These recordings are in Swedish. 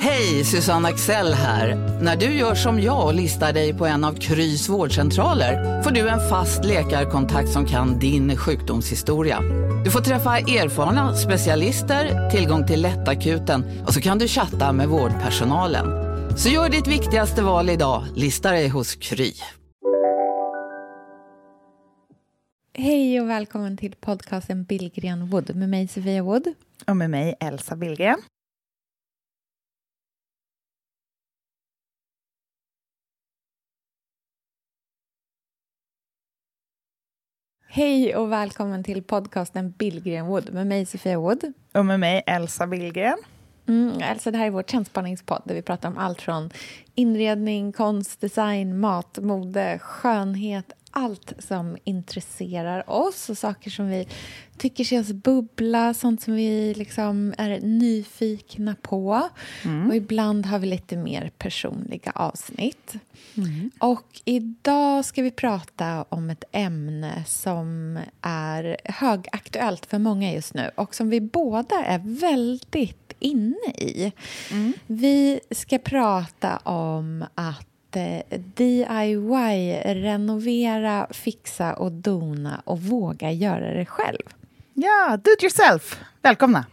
Hej, Susanne Axel här. När du gör som jag och listar dig på en av Krys vårdcentraler får du en fast läkarkontakt som kan din sjukdomshistoria. Du får träffa erfarna specialister, tillgång till lättakuten och så kan du chatta med vårdpersonalen. Så gör ditt viktigaste val idag, lista dig hos Kry. Hej och välkommen till podcasten Billgren Wood med mig Sofia Wood. Och med mig Elsa Billgren. Hej och välkommen till podcasten Billgren Wood med mig Sofia Wood. Och med mig Elsa Billgren. Mm, Elsa, det här är vår trendspanningspodd där vi pratar om allt från inredning, konst, design, mat, mode, skönhet, allt som intresserar oss och saker som vi tycker känns bubbla, sånt som vi liksom är nyfikna på. Mm. Och ibland har vi lite mer personliga avsnitt. Mm. Och idag ska vi prata om ett ämne som är högaktuellt för många just nu och som vi båda är väldigt inne i. Mm. Vi ska prata om att Eh, DIY, renovera, fixa och dona och våga göra det själv. Ja, do it yourself. Välkomna!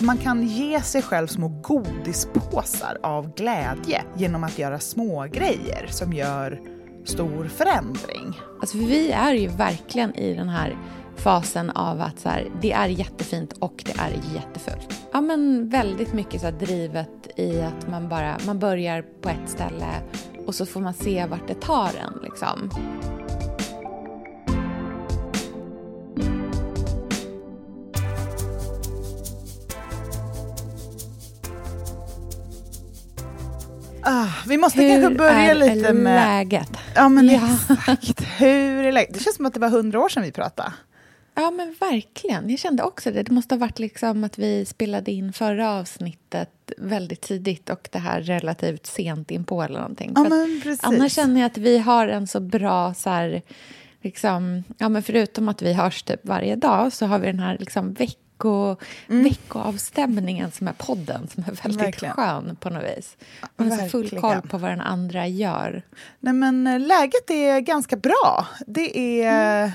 Man kan ge sig själv små godispåsar av glädje genom att göra små grejer som gör stor förändring. Alltså vi är ju verkligen i den här fasen av att så här, det är jättefint och det är jättefult. Ja, men väldigt mycket så drivet i att man bara man börjar på ett ställe och så får man se vart det tar en. Liksom. Vi måste Hur kanske börja lite med... Hur är läget? Ja, men ja. exakt. Hur är läget? Det känns som att det var hundra år sedan vi pratade. Ja, men verkligen. Jag kände också det. Det måste ha varit liksom att vi spelade in förra avsnittet väldigt tidigt och det här relativt sent in på eller någonting. Ja, men precis. Annars känner jag att vi har en så bra så här, liksom, ja, men förutom att vi hörs typ varje dag så har vi den här liksom veck vecko, mm. veckoavstämningen som är podden, som är väldigt verkligen. skön på något vis. Man har full koll på vad den andra gör. Nej, men eh, läget är ganska bra. Det är...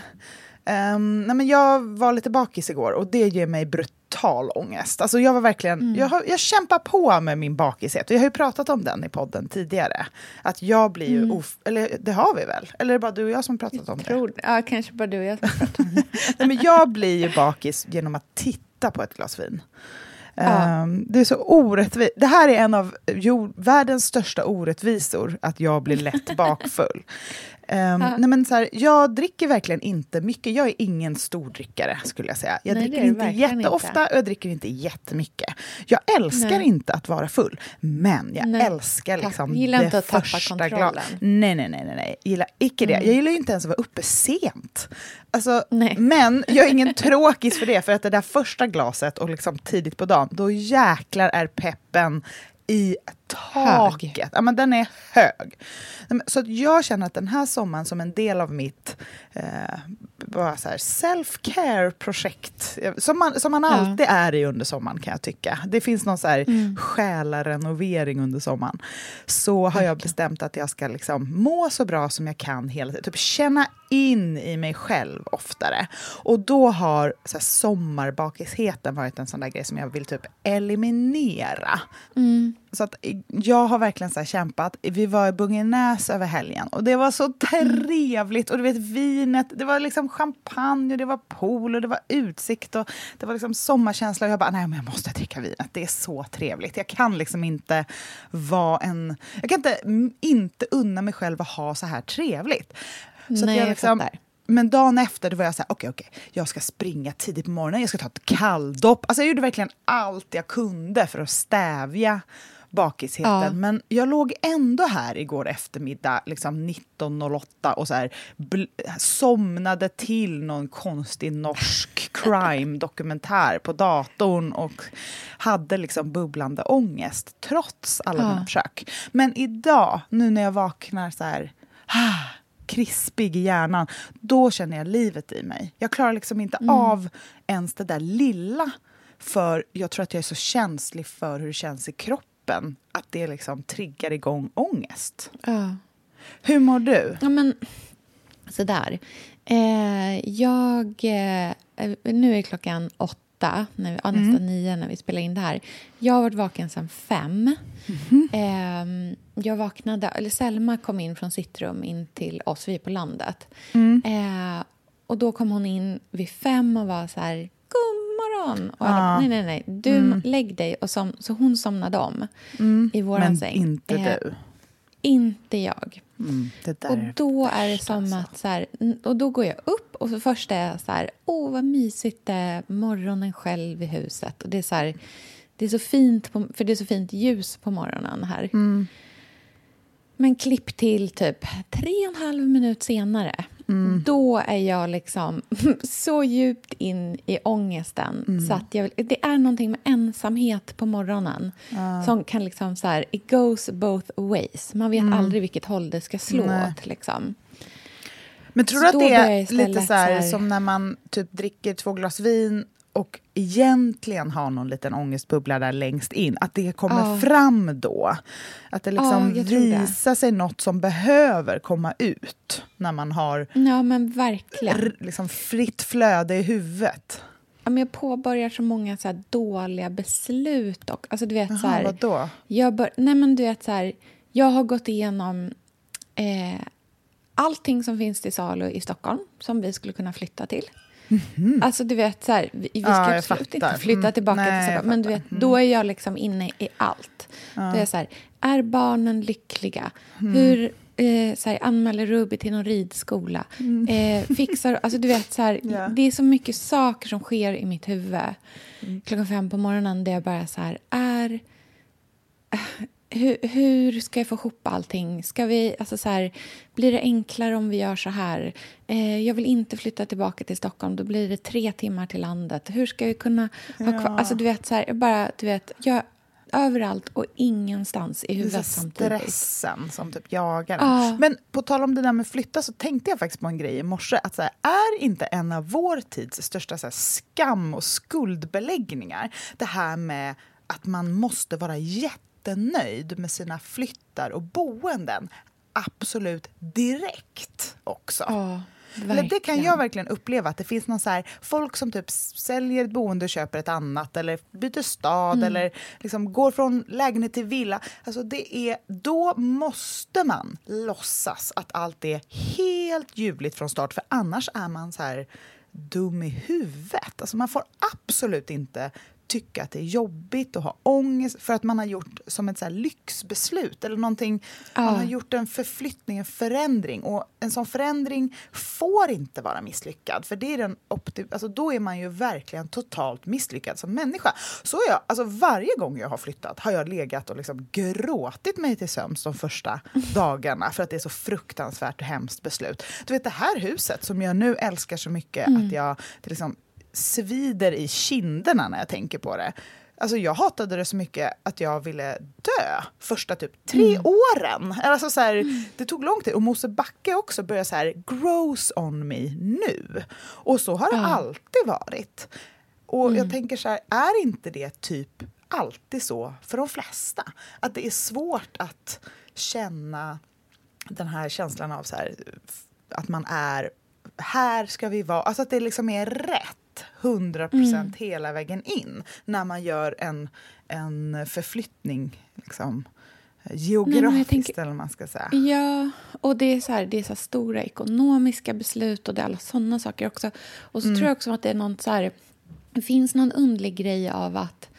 Mm. Um, nej, men jag var lite bakis igår och det ger mig brutal ångest. Alltså jag var verkligen, mm. jag, har, jag kämpar på med min bakishet. Och jag har ju pratat om den i podden tidigare. Att jag blir ju, mm. of, eller det har vi väl? Eller är det bara du och jag som pratat om tror, det? Ja, kanske bara du och jag som pratat om det. nej, men jag blir ju bakis genom att titta på ett glas vin. Ja. Um, det är så orättvist. Det här är en av jord, världens största orättvisor, att jag blir lätt bakfull. Um, nej men så här, jag dricker verkligen inte mycket. Jag är ingen stordrickare, skulle jag säga. Jag nej, dricker inte jätteofta inte. och jag dricker inte jättemycket. Jag älskar nej. inte att vara full, men jag nej. älskar liksom gillar det inte att första glaset. Nej, nej, nej, nej, nej. Jag gillar icke mm. det. Jag gillar inte ens att vara uppe sent. Alltså, men jag är ingen tråkis för det, för att det där första glaset och liksom tidigt på dagen, då jäklar är peppen i taket. Hög. Ja, men den är hög. Så jag känner att den här sommaren som en del av mitt eh, self-care-projekt, som man, som man alltid ja. är i under sommaren kan jag tycka. Det finns någon så här mm. själarenovering under sommaren. Så har jag bestämt att jag ska liksom må så bra som jag kan hela tiden. Typ känna in i mig själv oftare. Och då har så sommarbakisheten varit en sån där grej som jag vill typ eliminera. Mm. Så att jag har verkligen så kämpat. Vi var i Bungenäs över helgen och det var så trevligt. Och du vet vinet, det var liksom champagne och det var pool och det var utsikt och det var liksom sommarkänsla. Och jag bara, nej men jag måste dricka vinet. Det är så trevligt. Jag kan liksom inte vara en... Jag kan inte inte unna mig själv att ha så här trevligt. Så nej, jag, liksom, jag men dagen efter då var jag så här, okej, okay, okay, jag ska springa tidigt på morgonen, jag ska ta ett kalldopp. Alltså jag gjorde verkligen allt jag kunde för att stävja bakisheten. Ja. Men jag låg ändå här igår eftermiddag, liksom 19.08 och så här, somnade till någon konstig norsk crime-dokumentär på datorn och hade liksom bubblande ångest trots alla ja. mina försök. Men idag, nu när jag vaknar så här ah, krispig i hjärnan, då känner jag livet i mig. Jag klarar liksom inte mm. av ens det där lilla för jag tror att jag är så känslig för hur det känns i kroppen kroppen att det liksom triggar igång ångest. Ja. Hur mår du? Ja, men sådär. Eh, jag... Eh, nu är klockan åtta, när vi, ja, nästan mm. nio när vi spelar in det här. Jag har varit vaken sedan fem. Mm. Eh, jag vaknade, eller Selma kom in från sitt rum in till oss, vi är på landet. Mm. Eh, och då kom hon in vid fem och var så här morgon. Och alla, nej, nej, nej. Du, mm. lägg dig. Och som, så hon somnade om mm. i våran Men säng. inte eh, du. Inte jag. Mm, och då är det som alltså. att... Så här, och då går jag upp och så först är jag så här... Åh, vad mysigt det är. Morgonen själv i huset. Och det är så här, Det är så fint, på, för det är så fint ljus på morgonen här. Mm. Men klipp till typ tre och en halv minut senare Mm. Då är jag liksom så djupt in i ångesten. Mm. Så att jag, det är någonting med ensamhet på morgonen uh. som kan liksom så här, it goes both ways. Man vet mm. aldrig vilket håll det ska slå åt. Liksom. Men tror du att det är lite så här, så här, som när man typ dricker två glas vin och egentligen har någon liten ångestbubbla där längst in, att det kommer ja. fram då. Att det liksom ja, visar sig något som behöver komma ut när man har ja, men verkligen. liksom fritt flöde i huvudet. Ja, men jag påbörjar så många så dåliga beslut. Och, alltså, du vet, Aha, så här, vadå? Jag, bör, nej, men du vet, så här, jag har gått igenom eh, allting som finns till salu i Stockholm som vi skulle kunna flytta till. Mm. Alltså du vet, så här, vi, vi ska ja, absolut inte flytta mm. tillbaka mm. till Stockholm. Men du vet, mm. då är jag liksom inne i allt. Ja. Då är så här, är barnen lyckliga? Mm. Hur eh, så här, anmäler Ruby till någon ridskola? Mm. Eh, fixar, alltså du vet, så här, yeah. det är så mycket saker som sker i mitt huvud klockan fem på morgonen där jag bara så här, är hur, hur, ska jag få ihop allting? Ska vi, alltså så här, blir det enklare om vi gör så här? Eh, jag vill inte flytta tillbaka till Stockholm. Då blir det tre timmar till landet. Hur ska vi kunna ha kvar... Alltså, du vet, så här, bara, du vet, jag, överallt och ingenstans i huvudet samtidigt. Stressen som typ jagar ah. Men på tal om det där med flytta så tänkte jag faktiskt på en grej i morse. Att så här, är inte en av vår tids största så här, skam och skuldbeläggningar det här med att man måste vara jätte jättenöjd med sina flyttar och boenden absolut direkt också. Ja, det kan jag verkligen uppleva, att det finns någon så här, folk som typ säljer ett boende och köper ett annat eller byter stad mm. eller liksom går från lägenhet till villa. Alltså det är, då måste man låtsas att allt är helt ljuvligt från start för annars är man så här dum i huvudet. Alltså man får absolut inte tycka att det är jobbigt och ha ångest för att man har gjort som ett så lyxbeslut eller någonting. Ja. Man har gjort en förflyttning, en förändring och en sån förändring får inte vara misslyckad för det är den alltså då är man ju verkligen totalt misslyckad som människa. Så jag, alltså varje gång jag har flyttat har jag legat och liksom gråtit mig till sömns de första dagarna för att det är så fruktansvärt och hemskt beslut. Du vet det här huset som jag nu älskar så mycket mm. att jag liksom svider i kinderna när jag tänker på det. Alltså jag hatade det så mycket att jag ville dö första typ tre mm. åren. Alltså så här, mm. Det tog lång tid. Och Mosebacke också började så här, grows on me nu. Och så har det mm. alltid varit. Och jag mm. tänker så här, är inte det typ alltid så för de flesta? Att det är svårt att känna den här känslan av så här, att man är här ska vi vara, alltså att det liksom är rätt 100 procent mm. hela vägen in när man gör en, en förflyttning liksom, geografiskt, tänker, eller man ska säga. Ja, och det är så, här, det är så stora ekonomiska beslut och det är alla sådana saker också. Och så mm. tror jag också att det är något så här, det finns någon underlig grej av att,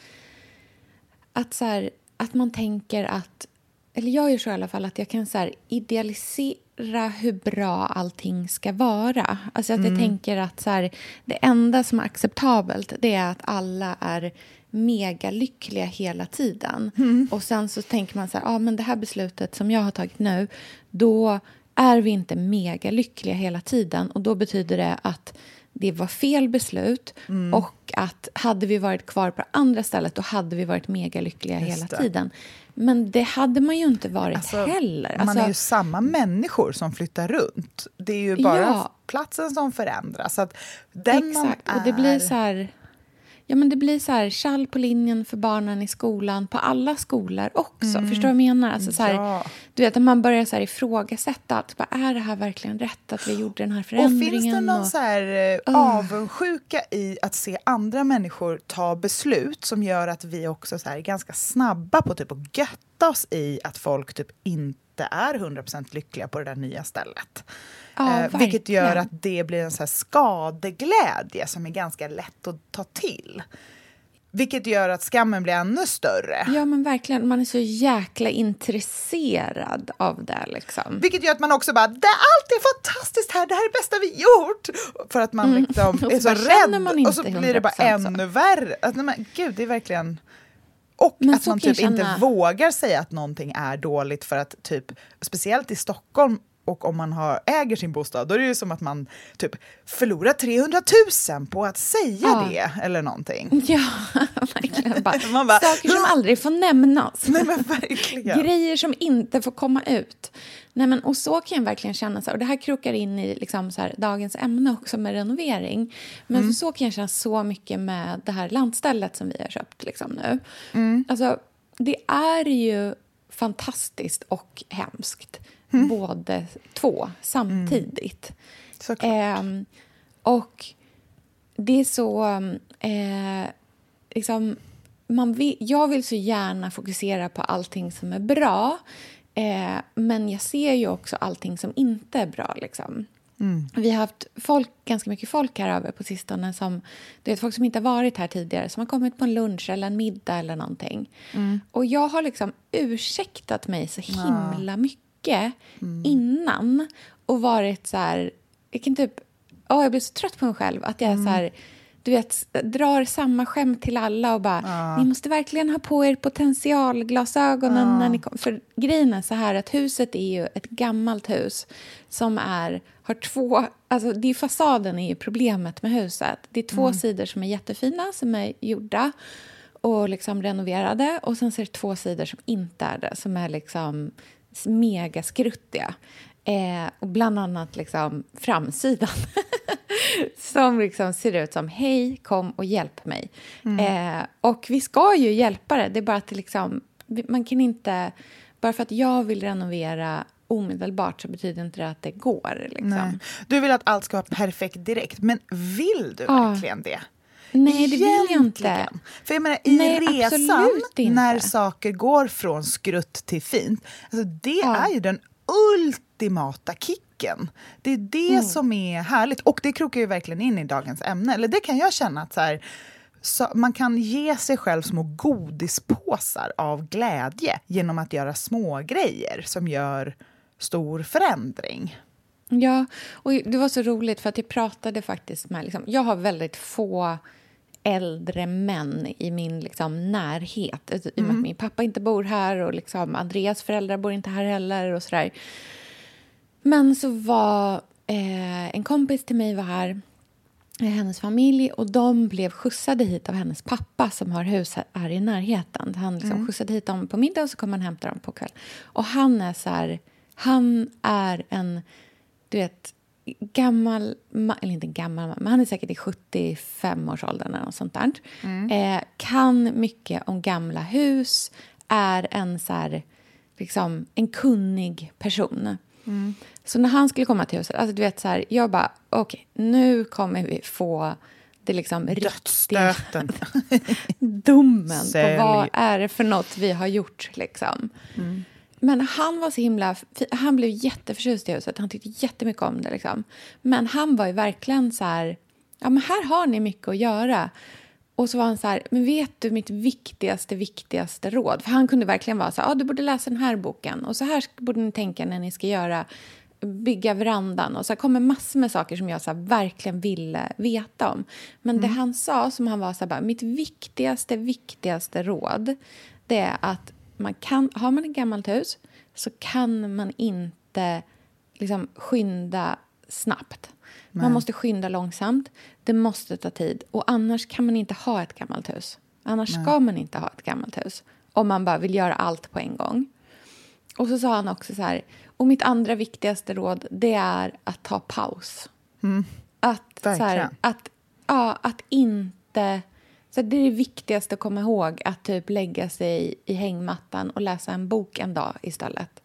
att, så här, att man tänker att eller jag gör så i alla fall, att jag kan så här idealisera hur bra allting ska vara. Alltså att jag tänker att så här, det enda som är acceptabelt det är att alla är megalyckliga hela tiden. Och sen så tänker man så här, ah, men det här beslutet som jag har tagit nu, då är vi inte megalyckliga hela tiden. Och då betyder det att det var fel beslut och att hade vi varit kvar på andra stället då hade vi varit megalyckliga Just hela det. tiden. Men det hade man ju inte varit Alltså, heller. man Alltså, är ju samma människor som flyttar runt. Det är ju bara Ja. platsen som förändras. Så att den Exakt, man är... och det blir så här... Ja, men det blir så här, kall på linjen för barnen i skolan, på alla skolor också. Förstår du vad jag menar? Alltså, så här, Mm. Ja. Du vet, att man börjar så här ifrågasätta allt. Bara, är det här verkligen rätt att vi gjorde den här Och förändringen? finns det någon Och- så här, eh, avundsjuka i att se andra människor ta beslut som gör att vi också så här, är ganska snabba på typ att götta oss i att folk typ inte är 100% lyckliga på det där nya stället. Ja, eh, vilket gör att det blir en så skadeglädje som är ganska lätt att ta till. Vilket gör att skammen blir ännu större. Ja, men verkligen. Man är så jäkla intresserad av det. Liksom. Vilket gör att man också bara, det, allt är fantastiskt här, det här är det bästa vi gjort! För att man liksom Mm. Och är så rädd och så blir det bara 100% så. ännu värre. Att, nej, men, gud, det är verkligen... Och Men att man typ inte vågar säga att någonting är dåligt för att typ, speciellt i Stockholm och om man har, äger sin bostad, då är det ju som att man typ förlorar 300 000 på att säga Ja. det eller någonting. Ja, verkligen. Bara, Man bara, saker som aldrig får nämnas. Nej men verkligen. Grejer som inte får komma ut. Nej, men, och så kan jag verkligen känna. Så här, och det här krokar in i liksom, så här, dagens ämne också med renovering. Men Mm. så kan jag känna så mycket med det här lantstället som vi har köpt liksom, nu. Mm. Alltså, det är ju fantastiskt och hemskt. Mm. Båda två samtidigt. Ehm, och det är så... Eh, liksom, man vill, jag vill så gärna fokusera på allting som är bra eh, men jag ser ju också allting som inte är bra. Liksom. Vi har haft folk, ganska mycket folk här över på sistone. Som, du vet, folk som inte har varit här tidigare, som har kommit på en lunch eller en middag eller någonting. Och jag har liksom ursäktat mig så himla mycket innan och varit så här... Jag kan typ... åh, jag blir så trött på mig själv. Att jag är så här, du vet, drar samma skämt till alla och bara ni måste verkligen ha på er potentialglasögonen när ni kom. För grejen är så här att huset är ju ett gammalt hus som är, har två... Alltså det är fasaden är ju problemet med huset. Det är två sidor som är jättefina, som är gjorda och liksom renoverade och sen så är det två sidor som inte är det, som är liksom megaskruttiga. Eh, och bland annat liksom framsidan som liksom ser ut som hej, kom och hjälp mig. Eh, och vi ska ju hjälpa det, det är bara att liksom, man kan inte... Bara för att jag vill renovera omedelbart så betyder inte det att det går. Liksom. Du vill att allt ska vara perfekt direkt, men vill du Ja. verkligen det? Nej, det vill jag inte. För jag menar, i Nej, resan, när saker går från skrutt till fint, alltså det Ja. är ju den ultimata kicken. Det är det Mm. som är härligt. Och det krokar ju verkligen in i dagens ämne. Eller det kan jag känna att så här, så man kan ge sig själv små godispåsar av glädje genom att göra små grejer som gör stor förändring. Ja, och det var så roligt för att jag pratade faktiskt med... Liksom, jag har väldigt få äldre män i min liksom, närhet. Alltså, I och med att min pappa inte bor här och liksom, Andreas föräldrar bor inte här heller. och sådär. Men så var eh, en kompis till mig var här, eh, hennes familj och de blev skjutsade hit av hennes pappa som har hus här, i närheten. Han liksom skjutsade hit dem på middag och så kom han hämta dem på kväll. Och han är så här, han är en, du vet, gammal, ma- eller inte gammal, men han är säkert i 75-årsåldern eller något sånt där. Eh, kan mycket om gamla hus, är en så här, liksom, en kunnig person. Så när han skulle komma till huset, alltså du vet så här, jag bara, okej, nu kommer vi få det liksom riktiga domen Sälj. på vad är det för något vi har gjort. Liksom. Men han var så himla... Han blev jätteförtjust i huset. Han tyckte jättemycket om det. Liksom. Men han var ju verkligen så här... Ja, men här har ni mycket att göra. Och så var han så här, men vet du mitt viktigaste, viktigaste råd? För han kunde verkligen vara så här, ah, du borde läsa den här boken och så här borde ni tänka när ni ska göra bygga verandan. Och så kommer massor med saker som jag så verkligen ville veta om. Men mm. det han sa, som han var så här, bara, mitt viktigaste, viktigaste råd det är att man kan, har man ett gammalt hus så kan man inte liksom, skynda snabbt. Nej. Man måste skynda långsamt. Det måste ta tid. Och annars kan man inte ha ett gammalt hus. Annars Nej. ska man inte ha ett gammalt hus. Om man bara vill göra allt på en gång. Och så sa han också så här, och mitt andra viktigaste råd det är att ta paus. Mm. Att, så här, att, ja, att inte... Så det är det viktigaste att komma ihåg, att typ lägga sig i hängmattan och läsa en bok en dag istället.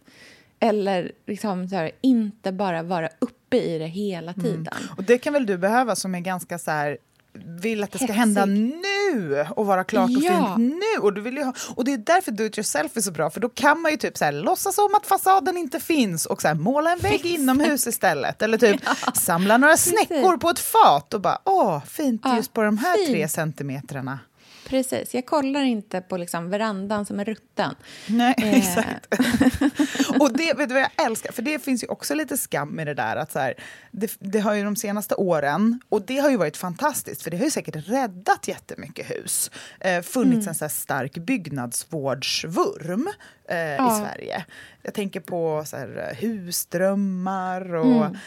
Eller liksom så här, inte bara vara uppe i det hela mm. tiden. Mm. Och Det kan väl du behöva som är ganska så här vill att det ska hända nu och vara klart och ja. fint nu. Och, du vill ha, och det är därför do it yourself är så bra, för då kan man ju typ så här, låtsas som att fasaden inte finns och så här, måla en vägg inomhus istället. Eller typ ja. samla några snäckor på ett fat och bara, åh, fint ja, just på de här fint. tre centimetrarna. Precis. Jag kollar inte på liksom verandan som är rutten. Nej, eh. exakt. och det vet du vad jag älskar? För det finns ju också lite skam i det där. att så här, det, det, har ju de senaste åren, och det har ju varit fantastiskt för det har ju säkert räddat jättemycket hus. Eh, funnits mm. en så stark byggnadsvårdsvurm eh, ja. i Sverige. Jag tänker på så här, eh, husdrömmar och mm.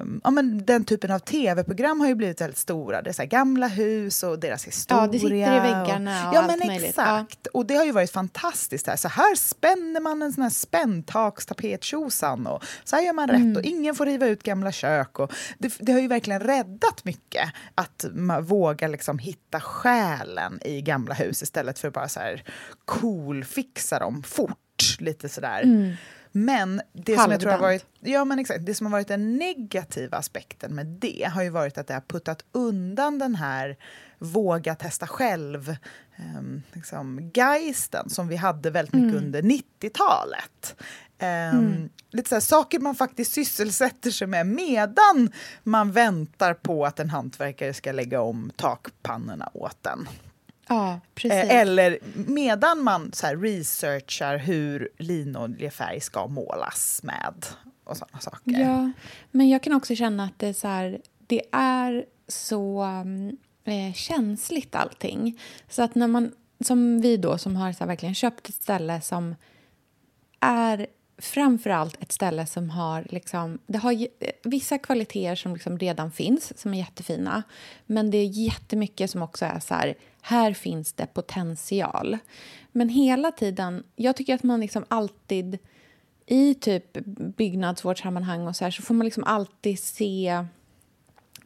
um, ja, men den typen av tv-program har ju blivit väldigt stora. Det är så här, gamla hus och deras historia. Ja, det sitter i väggarna och, och Ja, men exakt. Ja. Och det har ju varit fantastiskt. Här. Så här spänner man en sån här spänntakstapet-tjosan och så här gör man rätt mm. och ingen får riva ut gamla kök. Och det, det har ju verkligen räddat mycket att man vågar liksom hitta själen i gamla hus istället för att bara så här cool-fixa dem fort lite sådär. Mm. Men det som jag tror har varit, ja, men exakt, det som har varit den negativa aspekten med det har ju varit att det har puttat undan den här våga testa själv um, liksom, geisten som vi hade väldigt mycket mm. under 90-talet. Um, mm. Lite så saker man faktiskt sysselsätter sig med medan man väntar på att en hantverkare ska lägga om takpannorna åt en. Ja, precis. Eh, eller medan man så här, researchar hur linoljefärg ska målas med och sådana saker. Ja, men jag kan också känna att det är så, här, det är så mm, eh, känsligt allting. Så att när man, som vi då som har så här, verkligen köpt ett ställe som är framför allt ett ställe som har... Liksom, det har vissa kvaliteter som liksom redan finns, som är jättefina. Men det är jättemycket som också är så här... Här finns det potential. Men hela tiden... Jag tycker att man liksom alltid... I typ byggnadsvårdssammanhang och så här, så får man liksom alltid se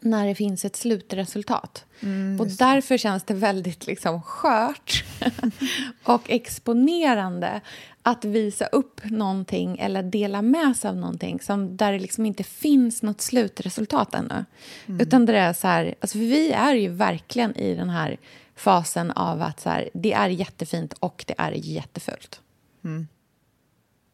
när det finns ett slutresultat. Mm, och därför känns det väldigt liksom skört och exponerande att visa upp någonting eller dela med sig av någonting som, där det liksom inte finns något slutresultat ännu. Mm. Utan det är så här, alltså vi är ju verkligen i den här fasen av att så här, det är jättefint och det är jättefult. Mm.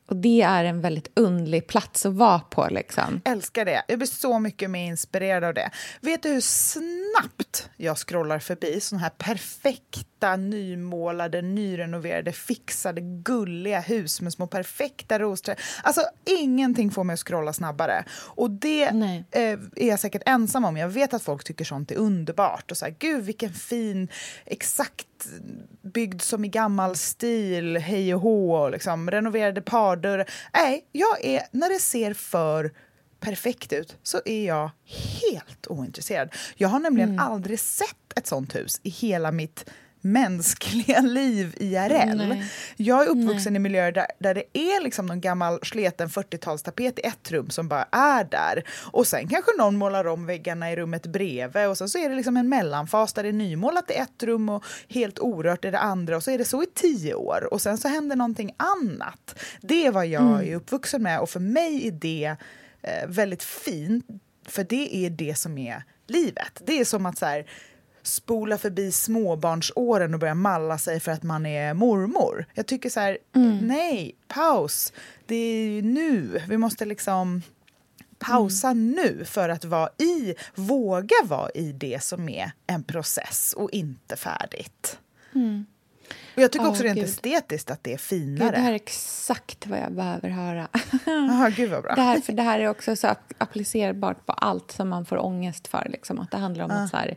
Och det är en väldigt undlig plats att vara på. Liksom. Älskar det. Jag blir så mycket mer inspirerad av det. Vet du hur snabbt jag scrollar förbi såna här perfekta, nymålade, nyrenoverade, fixade, gulliga hus med små perfekta rosträd. Alltså, ingenting får mig att scrolla snabbare. Och det eh, är jag säkert ensam om. Jag vet att folk tycker sånt är underbart. Och så här, Gud, vilken fin, exakt byggd som i gammal stil, hej och hå, liksom, renoverade pardörrar. Nej, jag är, när det ser för perfekt ut så är jag helt ointresserad. Jag har nämligen mm. aldrig sett ett sånt hus i hela mitt mänskliga liv IRL. Nej. Jag är uppvuxen Nej. i miljöer där, där det är liksom någon gammal sleten 40-talstapet i ett rum som bara är där. Och sen kanske någon målar om väggarna i rummet bredvid och sen så är det liksom en mellanfas där det är nymålat i ett rum och helt orört i det andra och så är det så i tio år och sen så händer någonting annat. Det är vad jag mm. är uppvuxen med och för mig är det eh, väldigt fint för det är det som är livet. Det är som att så här, spola förbi småbarnsåren och börja malla sig för att man är mormor. Jag tycker så här, mm. nej, paus. Det är nu. Vi måste liksom pausa nu för att vara i, våga vara i det som är en process och inte färdigt. Och jag tycker också rent gud. estetiskt att det är Gud, finare. det här är exakt vad jag behöver höra. Aha, gud vad bra. Det här, för det här är också så app- applicerbart på allt som man får ångest för. Liksom. Att det handlar om att så här,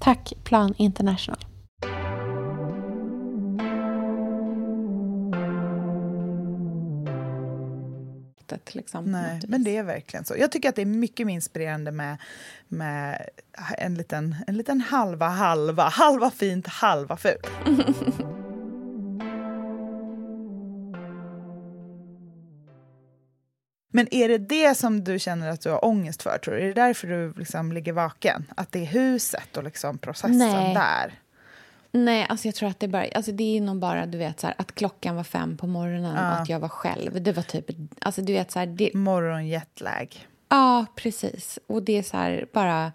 Tack Plan International. Liksom, Nej, men det är verkligen så. Jag tycker att det är mycket mer inspirerande med, med en, liten, en liten halva halva. Halva fint, halva fult. Men är det det som du känner att du har ångest för? Tror du? Är det därför du liksom ligger vaken? Att det är huset och liksom processen Nej. där? Nej, alltså jag tror att det är bara, alltså det är nog bara du vet, så här, att klockan var fem på morgonen ja. och att jag var själv. Det var typ, alltså du vet så här, det... Morgonjetlag. Ja, precis. Och det är så här bara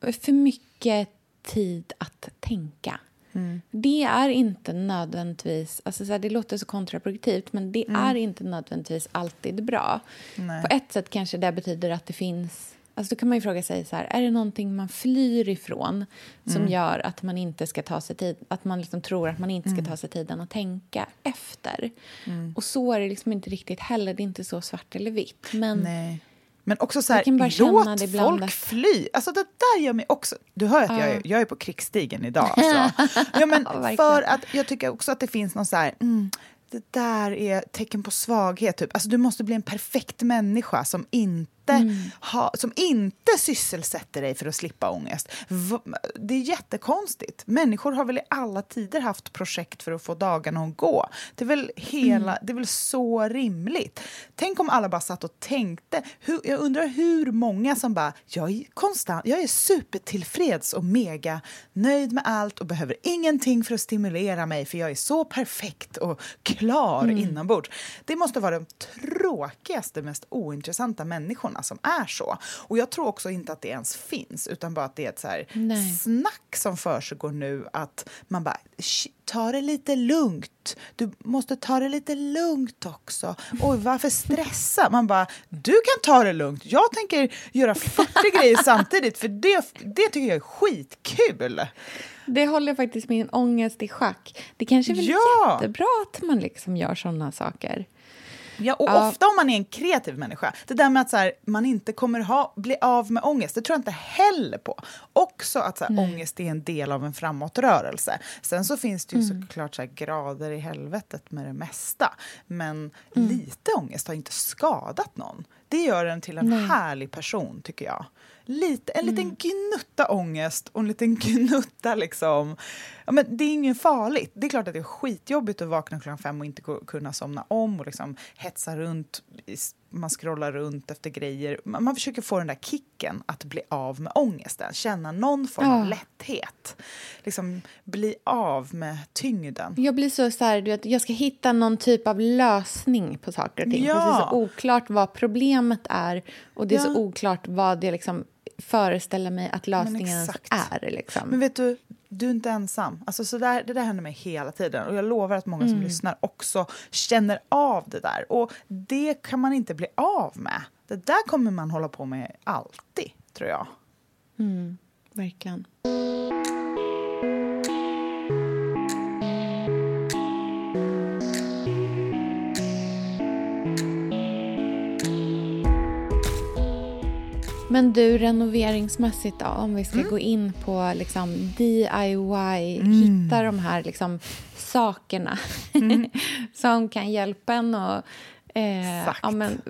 för mycket tid att tänka. Mm. Det är inte nödvändigtvis... Alltså så här, det låter så kontraproduktivt, men det mm. är inte nödvändigtvis alltid bra. Nej. På ett sätt kanske det betyder att det finns... Alltså då kan man ju fråga sig, så här, är det någonting man flyr ifrån som mm. gör att man inte ska ta sig tid, att man liksom tror att man inte ska mm. ta sig tiden att tänka efter? Mm. Och så är det liksom inte riktigt heller. Det är inte så svart eller vitt. Men Nej. Men också så här, låt folk fly. Alltså det där gör mig också... Du hör att uh. jag, är, jag är på krigsstigen idag. Alltså. ja, men för att jag tycker också att det finns någon så här... Mm, det där är tecken på svaghet. Typ. Alltså, du måste bli en perfekt människa som inte inte, mm. ha, som inte sysselsätter dig för att slippa ångest. Det är jättekonstigt. Människor har väl i alla tider haft projekt för att få dagarna att gå. Det är väl, hela, mm. det är väl så rimligt. Tänk om alla bara satt och tänkte. Hur, jag undrar hur många som bara, jag är, konstant, jag är supertillfreds och mega nöjd med allt och behöver ingenting för att stimulera mig för jag är så perfekt och klar mm. inombords. Det måste vara de tråkigaste, mest ointressanta människorna som är så. Och jag tror också inte att det ens finns, utan bara att det är ett så här snack som för nu att man bara ta det lite lugnt. Du måste ta det lite lugnt också. Oj, varför stressa? Man bara, du kan ta det lugnt. Jag tänker göra 40 grejer samtidigt, för det, det tycker jag är skitkul. Det håller faktiskt min ångest i schack. Det kanske är väl ja. jättebra att man liksom gör såna saker. Ja, och ja. ofta om man är en kreativ människa, det där med att så här, man inte kommer ha, bli av med ångest, det tror jag inte heller på. Också att så här, ångest är en del av en framåtrörelse. Sen så finns det ju mm. såklart så här, grader i helvetet med det mesta. Men mm. lite ångest har inte skadat någon. Det gör en till en Nej. härlig person, tycker jag lite, en liten mm. gnutta ångest och en liten gnutta liksom... Ja, men det är inget farligt. Det är klart att det är skitjobbigt att vakna klockan fem och inte kunna somna om och liksom hetsa runt man scrollar runt efter grejer. Man försöker få den där kicken att bli av med ångesten, känna någon form ja. av lätthet. Liksom bli av med tyngden. Jag blir så, så här, du vet, jag ska hitta någon typ av lösning på saker och ting. Ja. Det är så oklart vad problemet är och det är ja. så oklart vad det liksom föreställer mig att lösningen är. Liksom. Men vet du, du är inte ensam. Alltså, så där, det där händer mig hela tiden. Och jag lovar att många som mm. lyssnar också känner av det där. Och det kan man inte bli av med. Det där kommer man hålla på med alltid, tror jag. Mm, verkligen. Men du, renoveringsmässigt då, om vi ska gå in på liksom DIY, hitta de här liksom sakerna som kan hjälpa en och eh, Exakt. ja, men,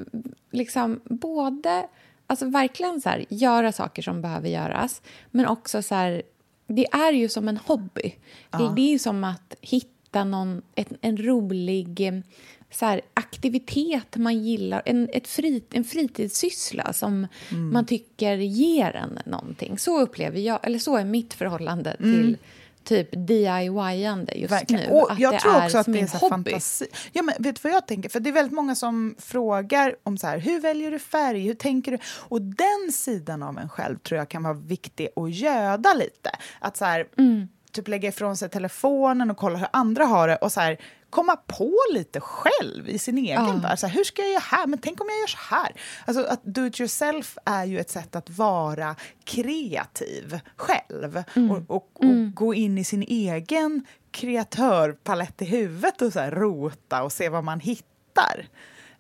liksom både, alltså verkligen så här, göra saker som behöver göras, men också så här, det är ju som en hobby. Det, det är ju som att hitta någon, ett, en rolig så här, aktivitet man gillar, en, ett fri, en fritidssyssla som man tycker ger en någonting. Så upplever jag, eller så är mitt förhållande till typ DIY-ande just Verkligen. nu. Och att jag det tror är också att som det är så hobby. fantasi. Ja, men vet du vad jag tänker? För det är väldigt många som frågar om så här, hur väljer du färg, hur tänker du? Och den sidan av en själv tror jag kan vara viktig att göda lite. Att så här, Mm. typ lägga ifrån sig telefonen och kolla hur andra har det och så här, komma på lite själv i sin egen Ja. värld. Så här, hur ska jag göra här? Men tänk om jag gör så här? Alltså, att do it yourself är ju ett sätt att vara kreativ själv Mm. och, och, och gå in i sin egen kreatörpalett i huvudet och så här, rota och se vad man hittar.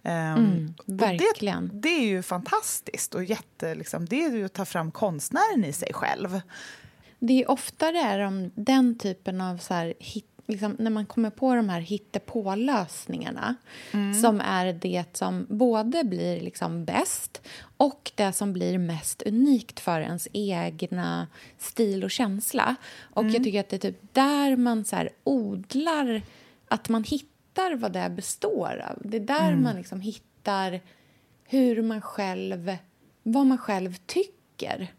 Um, Mm, verkligen. Det, det är ju fantastiskt och jätte, liksom, det är ju att ta fram konstnären i sig själv. Det är oftare är de, den typen av... så här, hit, liksom, När man kommer på de här hittepå-lösningarna som är det som både blir liksom bäst och det som blir mest unikt för ens egna stil och känsla. Och Jag tycker att det är typ där man så odlar... Att man hittar vad det består av. Det är där man liksom hittar hur man själv... Vad man själv tycker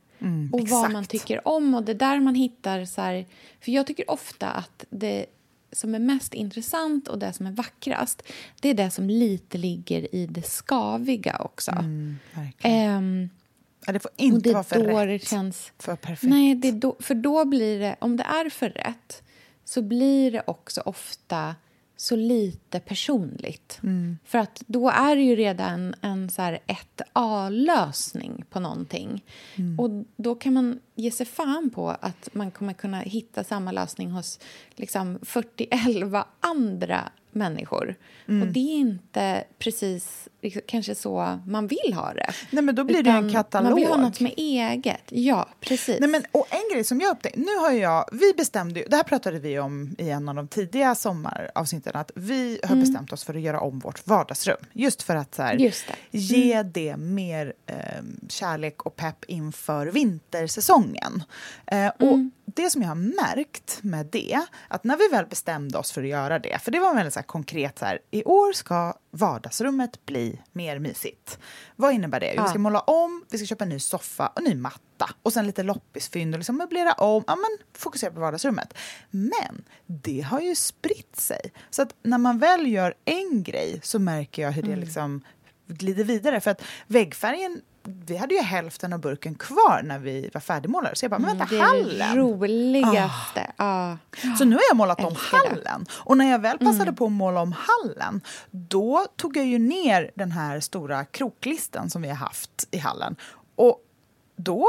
och vad man tycker om. Och det är där man hittar... Så här, för jag tycker ofta att det som är mest intressant och det som är vackrast det är det som lite ligger i det skaviga också. verkligen. Ehm, Ja, det får inte det vara för då rätt. känns... För perfekt. Nej, det då, för då blir det... Om det är för rätt så blir det också ofta så lite personligt. Mm. För att då är det ju redan en så här ett A-lösning på någonting. Mm. Och då kan man ge sig fan på att man kommer kunna hitta samma lösning hos liksom 40-11 andra människor. Mm. Och det är inte precis liksom, kanske så man vill ha det. Nej, men då blir det ju en Utan katalog. Man vill ha något är eget. Ja, precis. Nej, men, och en grej som jag upptäckte, nu har jag, vi bestämde ju, det här pratade vi om i en av de tidiga sommaravsnitten, att vi har Mm. bestämt oss för att göra om vårt vardagsrum. Just för att så här, det. Mm. ge det mer eh, kärlek och pepp inför vintersäsongen. Eh, och Mm. Det som jag har märkt med det, att när vi väl bestämde oss för att göra det, för det var väldigt så här konkret så här, i år ska vardagsrummet bli mer mysigt. Vad innebär det? Jo, Vi ska Ja. måla om, vi ska köpa en ny soffa och ny matta och sen lite loppisfynd och liksom möblera om, ja men fokusera på vardagsrummet. Men det har ju spritt sig. Så att när man väl gör en grej så märker jag hur Mm. det liksom glider vidare. För att väggfärgen, vi hade ju hälften av burken kvar när vi var färdigmålade. Så jag bara, men vänta, Mm, det hallen! det roligaste. Ja. Så nu har jag målat om hallen. Och när jag väl passade på att måla om hallen, då tog jag ju ner den här stora kroklisten som vi har haft i hallen. Och då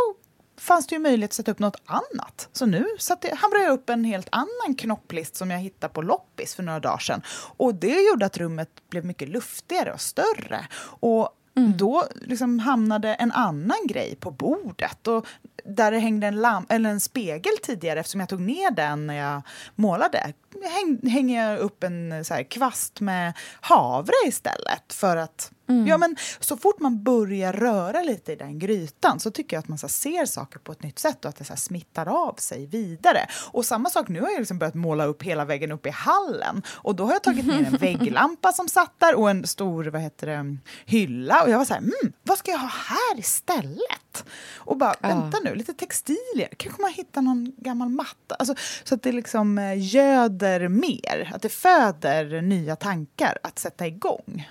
fanns det ju möjlighet att sätta upp något annat. Så nu satte, hamrade jag upp en helt annan knopplist som jag hittade på loppis för några dagar sedan. Och det gjorde att rummet blev mycket luftigare och större. Och Mm. då liksom hamnade en annan grej på bordet. Och där det hängde en, lam- eller en spegel tidigare, eftersom jag tog ner den när jag målade, häng, hänger jag upp en så här, kvast med havre istället. För att, ja, men, så fort man börjar röra lite i den grytan så tycker jag att man så ser saker på ett nytt sätt och att det så smittar av sig vidare. Och samma sak, nu har jag liksom börjat måla upp hela väggen upp i hallen. Och då har jag tagit ner en vägglampa som satt där och en stor vad heter det, hylla. Och jag var så här, mm, vad ska jag ha här istället? Och bara, vänta nu, lite textilier. Kanske man hittar någon gammal matta. Alltså, så att det liksom eh, göder mer, att det föder nya tankar att sätta igång.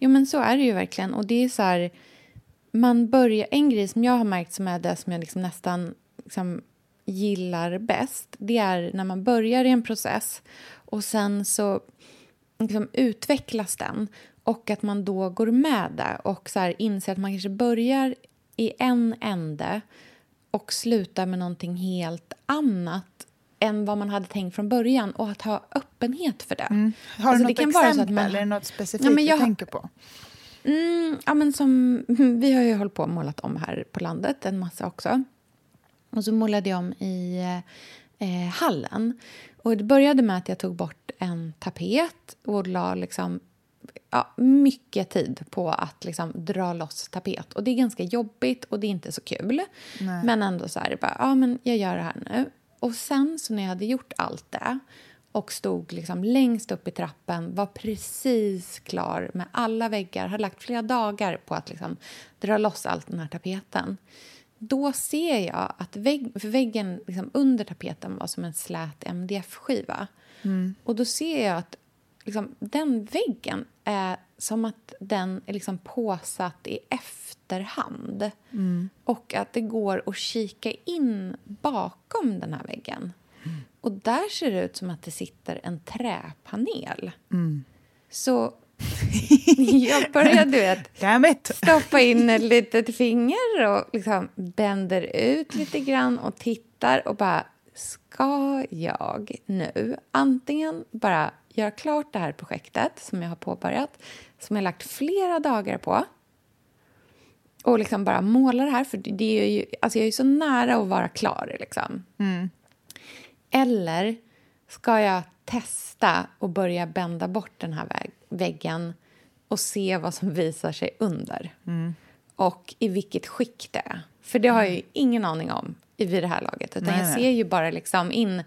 Jo, men så är det ju verkligen. Och det är så här, man börjar, en grej som jag har märkt som är det som jag liksom nästan liksom gillar bäst det är när man börjar i en process och sen så liksom utvecklas den och att man då går med det och så här inser att man kanske börjar i en ände och slutar med någonting helt annat än vad man hade tänkt från början och att ha öppenhet för det. Har Alltså, du det något exempel? man- det något specifikt Ja, jag du har- tänker på? Mm, ja, men som, vi har ju hållit på och målat om här på landet en massa också. Och så målade jag om i eh, hallen. Och det började med att jag tog bort en tapet och la liksom, ja, mycket tid på att liksom dra loss tapet. Och Det är ganska jobbigt och det är inte så kul. Nej. Men ändå så här, bara, ja, men jag gör det här nu. Och sen så när jag hade gjort allt det och stod liksom längst upp i trappen, var precis klar med alla väggar, hade lagt flera dagar på att liksom dra loss allt den här tapeten. Då ser jag att vägg, väggen liksom under tapeten var som en slät MDF-skiva. Mm. Och då ser jag att liksom, den väggen är som att den är liksom påsatt i efterhand. Mm. Och att det går att kika in bakom den här väggen. Mm. Och där ser det ut som att det sitter en träpanel. Mm. Så jag började vet, stoppa in ett litet finger och liksom bänder ut lite grann och tittar och bara ska jag nu antingen bara göra klart det här projektet som jag har påbörjat, som jag lagt flera dagar på och liksom bara måla det här, för det är ju, alltså jag är så nära att vara klar. Liksom. Mm. Eller ska jag testa och börja bända bort den här väg väggen och se vad som visar sig under? Mm. Och i vilket skick det är. För det har jag ju ingen aning om vid det här laget. Utan nej, jag ser ju bara liksom in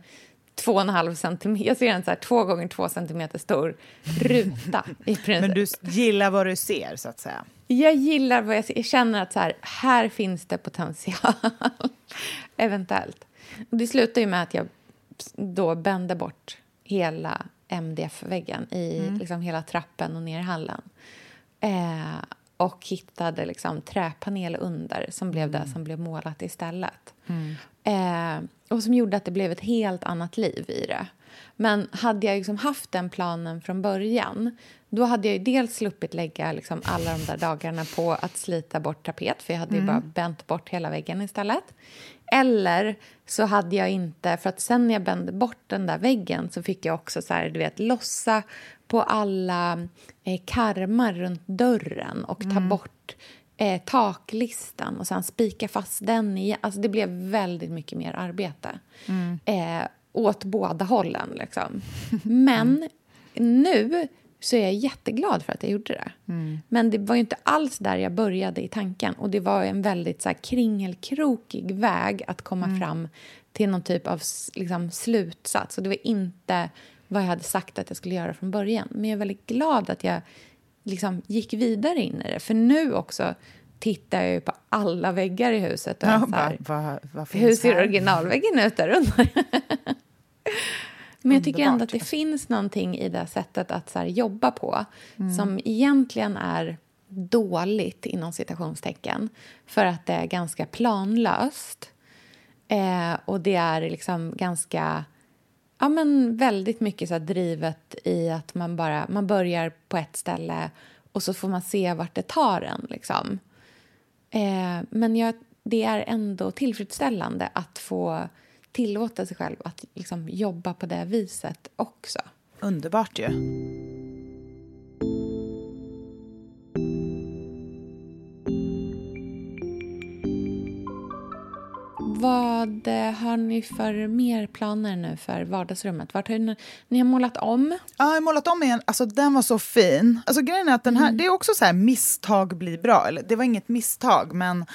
två och en halv centimeter. Jag ser en så här två gånger två centimeter stor ruta. i princip. Men du gillar vad du ser, så att säga? Jag gillar vad jag ser. Jag känner att så här, här finns det potential. Eventuellt. Och det slutar ju med att jag då bände bort hela MDF-väggen i mm. liksom hela trappen och ner i hallen. Eh, och hittade liksom träpanel under som blev mm. det som blev målat istället. Mm. Eh, och som gjorde att det blev ett helt annat liv i det. Men hade jag liksom haft den planen från början då hade jag dels sluppit lägga liksom alla de där dagarna på att slita bort tapet för jag hade mm. bara bänt bort hela väggen istället. Eller så hade jag inte... För att sen när jag bände bort den där väggen så fick jag också så här, du vet, lossa på alla eh, karmar runt dörren och ta mm. bort eh, taklistan och sen spika fast den igen. Alltså det blev väldigt mycket mer arbete. Mm. Eh, åt båda hållen, liksom. Men nu så är jag jätteglad för att jag gjorde det. Mm. Men det var ju inte alls där jag började i tanken. Och det var en väldigt så här, kringelkrokig väg att komma mm. fram till någon typ av liksom, slutsats. Och det var inte vad jag hade sagt att jag skulle göra från början. Men jag är väldigt glad att jag liksom, gick vidare in i det. För nu också tittar jag ju på alla väggar i huset. Och ja, här, va, va, hur ser originalväggen ut där under? Men jag tycker ändå att det finns någonting i det sättet att så här, jobba på mm. som egentligen är dåligt, inom citationstecken för att det är ganska planlöst. Eh, och det är liksom ganska... Ja, men väldigt mycket så drivet i att man bara man börjar på ett ställe och så får man se vart det tar en. Liksom. Eh, men jag, det är ändå tillfredsställande att få tillåta sig själv att liksom jobba på det viset också. Underbart ju. Vad har ni för mer planer nu för vardagsrummet? Vart har ni, ni har målat om? Ja, jag har målat om igen. Alltså, den var så fin. Alltså, grejen är att den här, mm. Det är också så här, misstag blir bra. Eller, det var inget misstag, men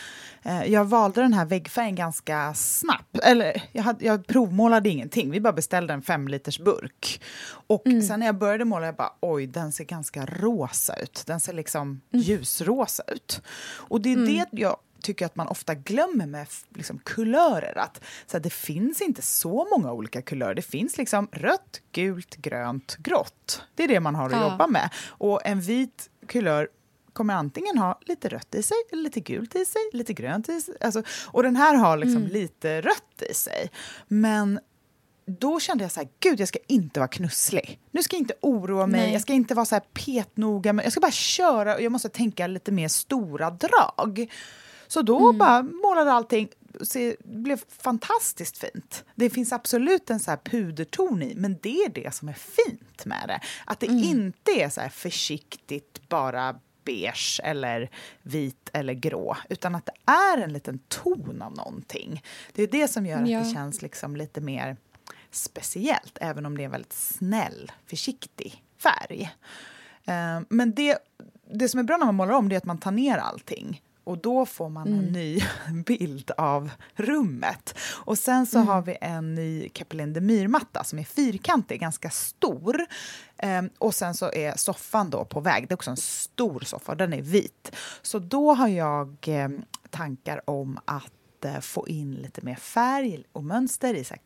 eh, jag valde den här väggfärgen ganska snabbt. Eller, jag, hade, jag provmålade ingenting. Vi bara beställde en fem liters burk. Och mm. sen när jag började måla, jag bara oj, den ser ganska rosa ut. Den ser liksom mm. ljusrosa ut. Och det är mm. det jag tycker att man ofta glömmer med liksom, kulörer. Att, så här, det finns inte så många olika kulörer. Det finns liksom rött, gult, grönt, grått. Det är det man har att ja. jobba med. Och en vit kulör kommer antingen ha lite rött i sig, lite gult i sig, lite grönt i sig. Alltså, och den här har liksom mm. lite rött i sig. Men då kände jag så här, gud jag ska inte vara knusslig. Nu ska jag inte oroa mig, Nej. jag ska inte vara så här petnoga, men jag ska bara köra och jag måste tänka lite mer stora drag. Så då mm. bara målade allting det blev fantastiskt fint. Det finns absolut en så puderton i, men det är det som är fint med det. Att det mm. inte är så här försiktigt, bara beige eller vit eller grå, utan att det är en liten ton av någonting. Det är det som gör Ja. att det känns liksom lite mer speciellt, även om det är en väldigt snäll, försiktig färg. Eh, Men det, det som är bra när man målar om det är att man tar ner allting. Och då får man en ny bild av rummet. Och sen så har vi en ny Capelin de Myr-matta som är fyrkantig, ganska stor. Ehm, och sen så är soffan då på väg. Det är också en stor soffa, den är vit. Så då har jag eh, tankar om att eh, få in lite mer färg och mönster i så här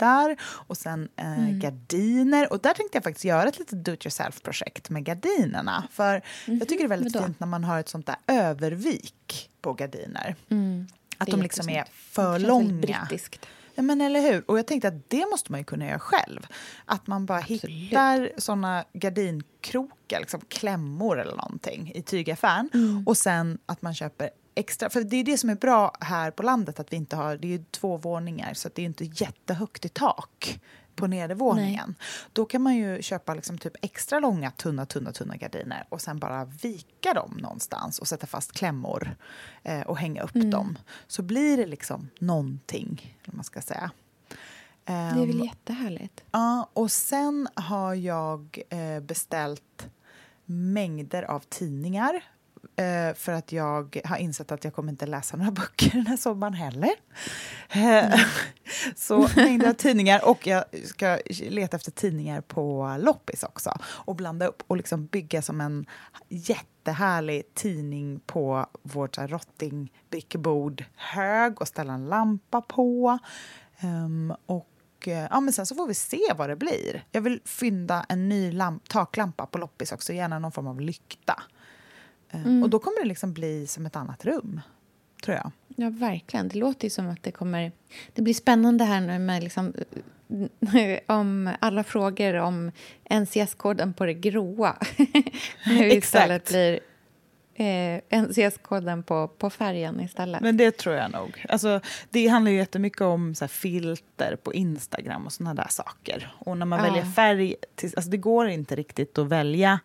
kuddar och sen eh, gardiner. Och där tänkte jag faktiskt göra ett litet do it yourself-projekt med gardinerna. För jag tycker det är väldigt Vadå? fint när man har ett sånt där övervik på gardiner. Att Mm. Är de liksom är för långa. brittiskt. Ja, men eller hur? Och jag tänkte att det måste man ju kunna göra själv. Att man bara Absolut. hittar såna gardinkrokar, liksom klämmor eller någonting i tygaffären. Mm. Och sen att man köper extra. För det är det som är bra här på landet, att vi inte har, det är ju två våningar så det är inte jättehögt i tak på nedervåningen. Då kan man ju köpa liksom typ extra långa, tunna, tunna, tunna gardiner och sen bara vika dem någonstans och sätta fast klämmor eh, och hänga upp Mm. dem. Så blir det liksom någonting, eller vad man ska säga. Det är väl Ehm, jättehärligt. Ja, och sen har jag eh, beställt mängder av tidningar för att jag har insett att jag kommer inte läsa några böcker den här sommaren heller. Eh, så mängder av tidningar och jag ska leta efter tidningar på loppis också och blanda upp och liksom bygga som en jättehärlig tidning på vårt rottingbrickebord hög och ställa en lampa på. Ehm, och eh, ja, men sen så får vi se vad det blir. Jag vill fynda en ny lamp, taklampa på loppis också, gärna någon form av lykta. Eh, Och då kommer det liksom bli som ett annat rum, tror jag. Ja, verkligen. Det låter som att det kommer... Det blir spännande här nu med liksom, om alla frågor om NCS-koden på det gråa. nu istället blir eh, NCS-koden på, på färgen istället. Men det tror jag nog. Alltså, det handlar ju jättemycket om så här, filter på Instagram och såna där saker. Och när man Ja. väljer färg, till, alltså, det går inte riktigt att välja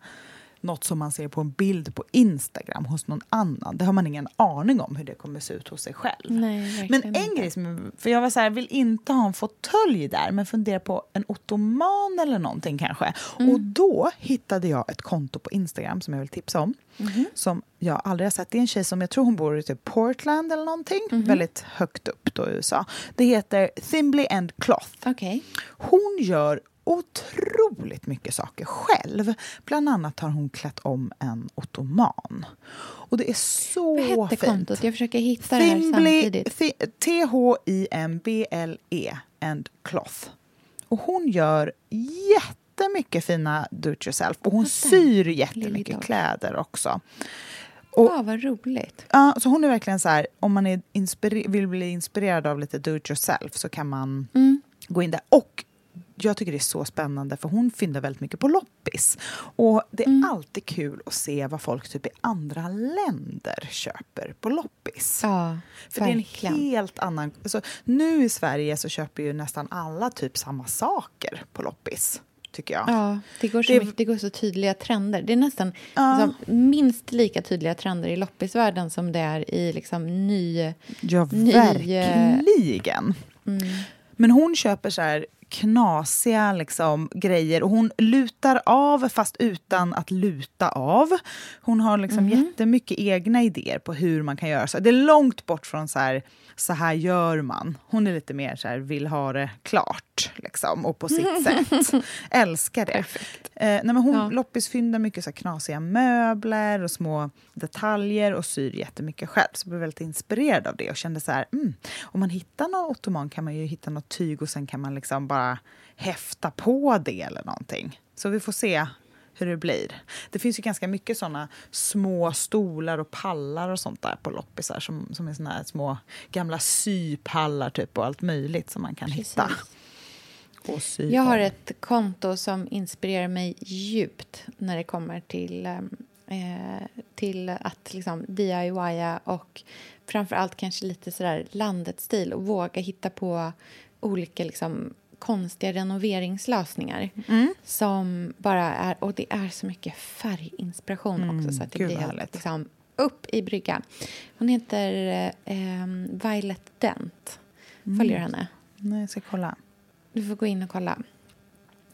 något som man ser på en bild på Instagram hos någon annan. Det har man ingen aning om hur det kommer se ut hos sig själv. Nej, Men en inte. grej som, för jag var så här, vill inte ha en fåtölj där, men funderar på en ottoman eller någonting kanske. Mm. Och då hittade jag ett konto på Instagram som jag vill tipsa om. Mhm. Som jag aldrig har sett. Det är en tjej som jag tror hon bor i typ Portland eller någonting. Mhm. Väldigt högt upp då i USA. Det heter Thimbly and Cloth. Okej. Hon gör otroligt mycket saker själv. Bland annat har hon klätt om en ottoman. Och det är så Vad hette fint. kontot? Jag försöker hitta det här Thimbly, samtidigt. Thi- T-H-I-M-B-L-E and Cloth. Och hon gör jättemycket fina do it yourself. Och hon syr jättemycket kläder också. Och, Ja, vad roligt. ja, så hon är verkligen så här, om man är vill bli inspirerad av lite do it yourself så kan man Mm. gå in där. Och jag tycker det är så spännande för hon fyndar väldigt mycket på loppis. Och det är Mm. alltid kul att se vad folk typ i andra länder köper på loppis. Ja, För det är verkligen. en helt annan... Alltså, nu i Sverige så köper ju nästan alla typ samma saker på loppis, tycker jag. Ja, det går, så Det- mycket, det går så tydliga trender. Det är nästan Ja. liksom, minst lika tydliga trender i loppisvärlden som det är i liksom, ny... Ja, Ny, verkligen. Mm. Men hon köper så här knasiga liksom, grejer och hon lutar av fast utan att luta av. Hon har liksom Mhm. jättemycket egna idéer på hur man kan göra så. Det är långt bort från så här, så här gör man. Hon är lite mer så här, vill ha det klart liksom, och på sitt sätt. Älskar det. Perfekt. Eh, nej, men hon Ja. loppisfyndar mycket så knasiga möbler och små detaljer och syr jättemycket själv. Så jag blev väldigt inspirerad av det och kände så här, mm, om man hittar någon ottoman kan man ju hitta något tyg och sen kan man liksom bara häfta på det eller någonting. Så vi får se hur det blir. Det finns ju ganska mycket såna små stolar och pallar och sånt där på loppisar som, som är såna små gamla sypallar typ och allt möjligt som man kan hitta. Och sy Jag har ett konto som inspirerar mig djupt när det kommer till, eh, till att liksom DIYa och framför allt kanske lite sådär landet stil och våga hitta på olika liksom, konstiga renoveringslösningar. Mm. Som bara är... Och det är så mycket färginspiration också. Så att det Mm, blir helt liksom, upp i brygga. Hon heter eh, Violet Dent. Mm. Följer du henne? Nej, jag ska kolla. Du får gå in och kolla.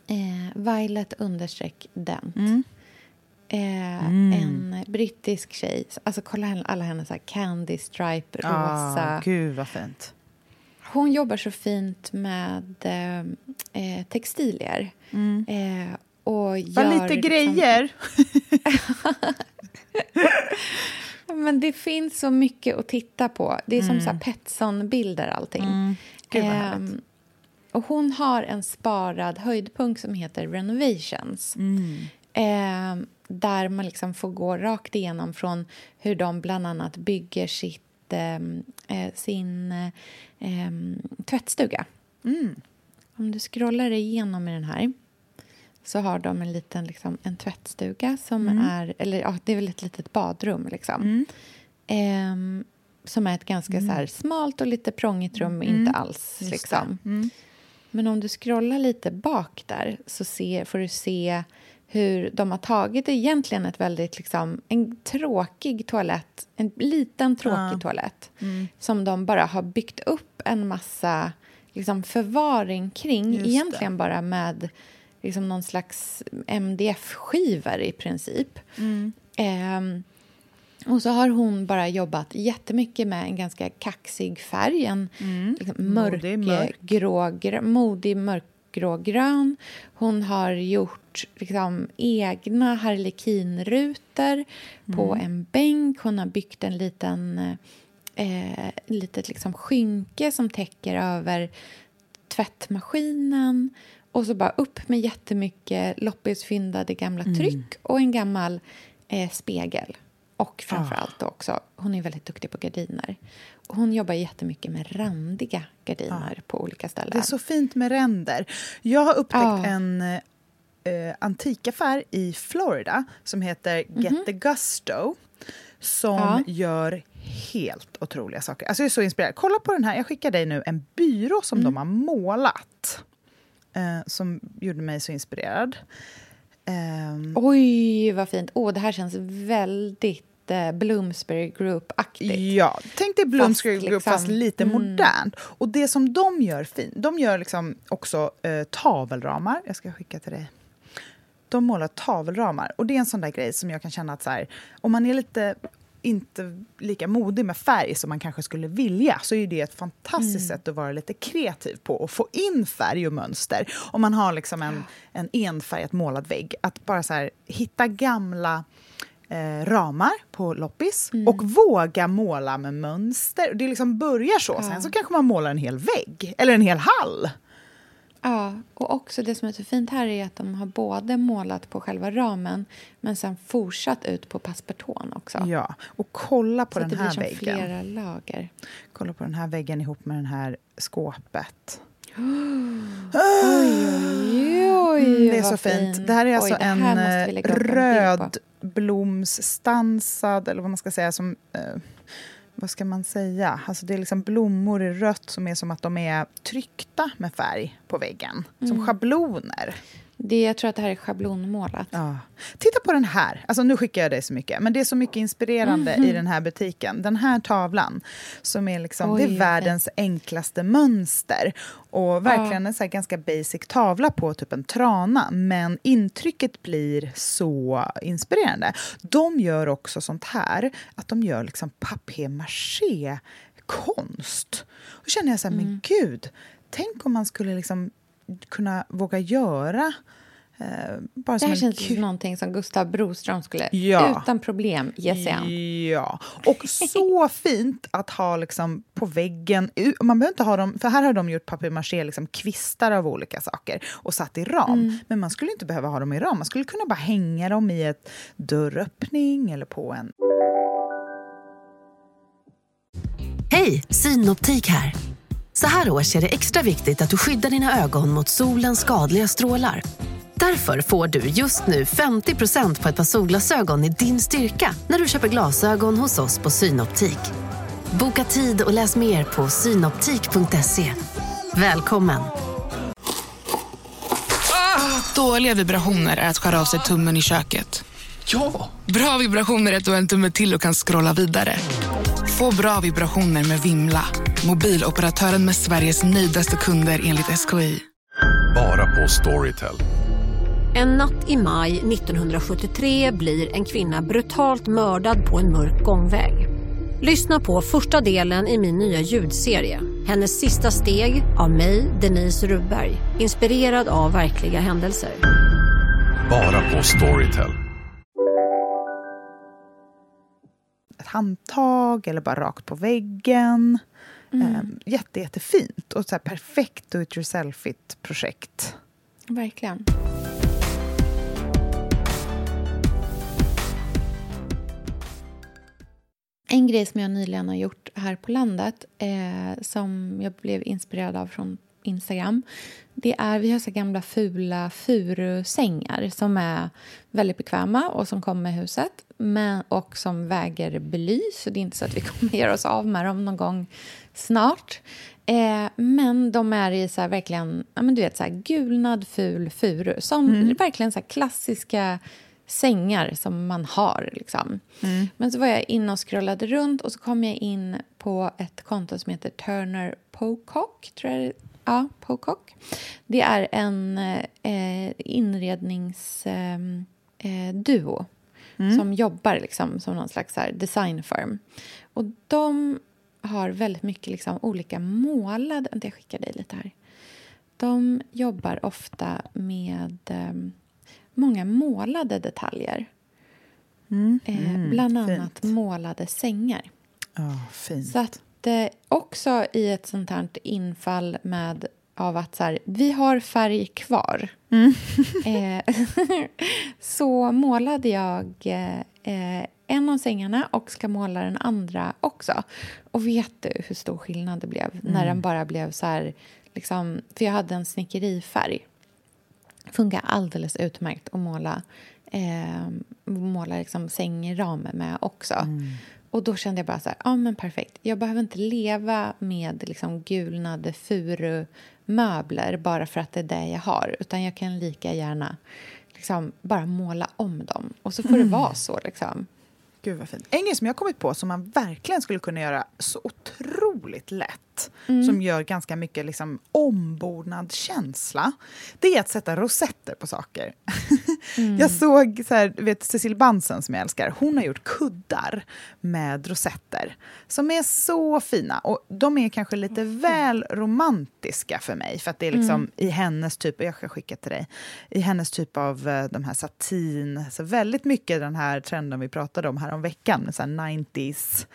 Eh, Violet understreck Dent. Mm. Eh, En brittisk tjej. Alltså kolla alla hennes så här candy stripe, rosa. Ah, gud vad fint. Hon jobbar så fint med eh, eh, textilier. Eh, och Vad gör Mm. lite liksom- grejer. Men det finns så mycket att titta på. Det är som så här Petson-bilder allting. Mm. Gud, vad härligt. Och hon har en sparad höjdpunkt som heter Renovations. Mm. Ehm, där man liksom får gå rakt igenom från hur de bland annat bygger sitt, ehm, eh, sin eh, tvättstuga. Mm. Om du scrollar igenom i den här så har de en liten liksom, en tvättstuga som Mm. är... Eller ja, det är väl ett litet badrum. Liksom. Ehm, som är ett ganska så här, smalt och lite prångigt rum, inte alls. Mm. Just Liksom. Det. Men om du scrollar lite bak där så ser, får du se hur de har tagit egentligen ett väldigt liksom, en tråkig toalett, en liten tråkig Ja. toalett Mm. som de bara har byggt upp en massa liksom, förvaring kring, Just det. egentligen bara med liksom, någon slags MDF-skivor i princip. Mm. Ehm, och så har hon bara jobbat jättemycket med en ganska kaxig färg. En liksom Mm. Modig, mörk. mörkgrå, grö- modig mörkgrågrön. Hon har gjort liksom, egna harlekinrutor på Mm. en bänk. Hon har byggt en liten eh, litet liksom, skynke som täcker över tvättmaskinen. Och så bara upp med jättemycket loppisfyndade gamla Mm. tryck och en gammal eh, spegel. Och framför Ah. allt då också, hon är väldigt duktig på gardiner. Hon jobbar jättemycket med randiga gardiner på olika ställen. Det är så fint med ränder. Jag har upptäckt Ja. en eh, antikaffär i Florida som heter Get the Gusto. Som gör helt otroliga saker. Alltså jag är så inspirerad. Kolla på den här. Jag skickar dig nu en byrå som de har målat. Eh, som gjorde mig så inspirerad. Ehm, Oj, vad fint. Åh, det här känns väldigt eh, Bloomsbury Group-aktigt. Ja, tänk dig Bloomsbury Fast Group liksom- fast lite modernt. Och det som de gör fint, de gör liksom också eh, tavelramar. Jag ska skicka till dig. De målar tavelramar. Och det är en sån där grej som jag kan känna att så här, om man är lite inte lika modig med färg som man kanske skulle vilja så är det ett fantastiskt sätt att vara lite kreativ på och få in färg och mönster. Om man har liksom en, en enfärgat målad vägg. Att bara så här, hitta gamla eh, ramar på loppis och våga måla med mönster. Det liksom börjar så, sen så kanske man målar en hel vägg eller en hel hall. Ja, och också det som är så fint här är att de har både målat på själva ramen men sen fortsatt ut på passepartout också. Ja, och kolla på så den det här blir som väggen. flera lager. Kolla på den här väggen ihop med den här skåpet. Oj, oj, Mm, det är så fint. Det här är Oj, alltså här en eh, rödblomsstansad, eller vad man ska säga, som... Eh, vad ska man säga? Alltså det är liksom blommor i rött som är som att de är tryckta med färg på väggen. Mm. Som schabloner. Det, jag tror att det här är schablonmålat. Ja. Titta på den här. Alltså nu skickar jag dig så mycket. Men det är så mycket inspirerande Mhm. i den här butiken. Den här tavlan, som är, liksom, Oj, det är världens enklaste mönster. Och verkligen en så här ganska basic tavla på typ en trana. Men intrycket blir så inspirerande. De gör också sånt här, att de gör liksom papier-maché-konst. Och känner jag så här, Mm. men gud, tänk om man skulle liksom kunna våga göra eh, bara Det som här känns kul- som någonting som Gustav Broström skulle Ja. utan problem ge sig an. Ja, och så fint att ha liksom på väggen. Man behöver inte ha dem, för här har de gjort papier-maché, liksom kvistar av olika saker och satt i ram. Mm. Men man skulle inte behöva ha dem i ram. Man skulle kunna bara hänga dem i ett dörröppning eller på en... Hej, Synoptik här. Så här års är det extra viktigt att du skyddar dina ögon mot solens skadliga strålar. Därför får du just nu 50% på ett par solglasögon i din styrka när du köper glasögon hos oss på Synoptik. Boka tid och läs mer på synoptik.se. Välkommen! Dåliga vibrationer är att skära av sig tummen i köket. Ja! Bra vibrationer är att du har en tumme till och kan scrolla vidare. Få bra vibrationer med Vimla. Mobiloperatören med Sveriges nöjdaste kunder enligt SKI. Bara på Storytel. En natt i maj 1973 blir en kvinna brutalt mördad på en mörk gångväg. Lyssna på första delen i min nya ljudserie. Hennes sista steg av mig, Denise Rubberg. Inspirerad av verkliga händelser. Bara på Storytel. Ett handtag eller bara rakt på väggen. Mm. Jätte, jättefint och så perfekt do it yourself-igt projekt. Verkligen. En grej som jag nyligen har gjort här på landet eh, som jag blev inspirerad av från Instagram det är, vi har så gamla fula furusängar som är väldigt bekväma och som kommer med huset men, och som väger bly, så det är inte så att vi kommer göra oss av med dem någon gång snart. Eh, men de är i så här, verkligen ja, men du vet, så här, gulnad ful furu. Som mm. verkligen så klassiska sängar som man har. Liksom. Mm. Men så var jag inne och scrollade runt och så kom jag in på ett konto som heter Turner Pocock, tror jag Ja, Pocock. Det är en eh, inredningsduo eh, mm. som jobbar liksom, som någon slags här, designfirm. Och de har väldigt mycket liksom, olika målade... Jag skickar dig lite här. De jobbar ofta med eh, många målade detaljer. Mm. Eh, bland annat fint. målade sängar. Oh, fint. Så att eh, också i ett sånt här infall med av att så här, vi har färg kvar. Mm. eh, så målade jag eh, en av sängarna och ska måla den andra också. Och vet du hur stor skillnad det blev mm. när den bara blev så här... Liksom, för jag hade en snickerifärg funkar alldeles utmärkt att måla, eh, måla liksom sängramen med också. Mm. Och då kände jag bara så här, ja men perfekt. Jag behöver inte leva med liksom gulnade furumöbler bara för att det är det jag har. Utan jag kan lika gärna liksom bara måla om dem. Och så får mm. det vara så liksom. Gud vad fint. En grej som jag har kommit på som man verkligen skulle kunna göra så otroligt lätt, mm. som gör ganska mycket liksom ombordnadskänsla, det är att sätta rosetter på saker. Mm. jag såg så här, vet, Cecil Bansen som jag älskar, hon har gjort kuddar med rosetter som är så fina. Och de är kanske lite väl romantiska för mig, för att det är liksom mm. i hennes typ, jag ska skicka till dig, i hennes typ av eh, de här satin, så väldigt mycket den här trenden vi pratade om här om veckan, med så 90s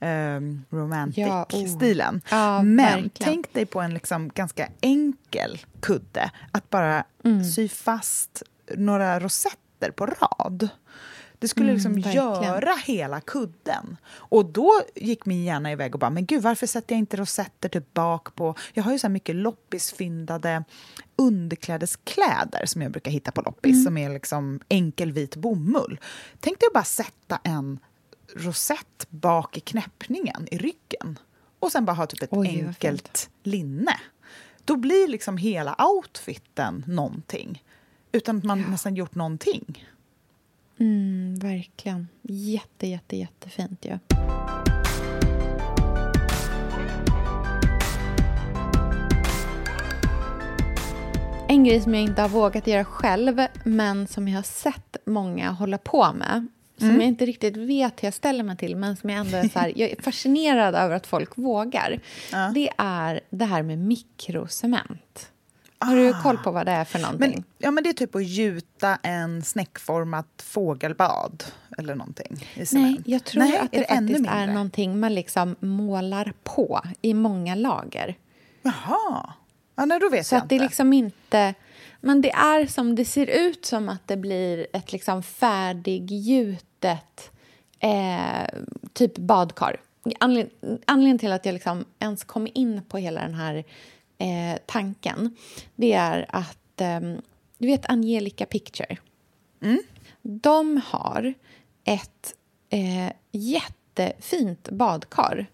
um, romantic-stilen. Ja, oh, Men verkligen. tänk dig på en liksom ganska enkel kudde, att bara mm. sy fast några rosetter på rad. Det skulle liksom mm, göra hela kudden. Och då gick min hjärna iväg och bara, men gud varför sätter jag inte rosetter typ bak på... Jag har ju så mycket loppisfyndade underklädeskläder som jag brukar hitta på loppis, mm. som är liksom enkel vit bomull. Tänk dig att bara sätta en rosett bak i knäppningen, i ryggen. Och sen bara ha typ ett Oj, enkelt linne. Då blir liksom hela outfiten någonting. Utan att man ja. nästan gjort någonting. Mm, verkligen. Jätte, jätte, jättefint ju. Ja. En grej som jag inte har vågat göra själv men som jag har sett många hålla på med som mm. jag inte riktigt vet hur jag ställer mig till men som jag ändå är, så här, jag är fascinerad över att folk vågar. Ja. Det är det här med mikrocement. Har du koll på vad det är för någonting? Men, ja, men det är typ att gjuta en snäckformat fågelbad eller någonting i cement. Nej, jag tror Nej, att det, det faktiskt är någonting man liksom målar på i många lager. Jaha. Ja, nej, då vet Så jag att inte. det liksom inte... Men det är som det ser ut som att det blir ett liksom färdiggjutet eh, typ badkar. Anledningen till att jag liksom ens kom in på hela den här eh, tanken det är att eh, du vet Angelica Picture. Mm. De har ett eh, jättefint badkar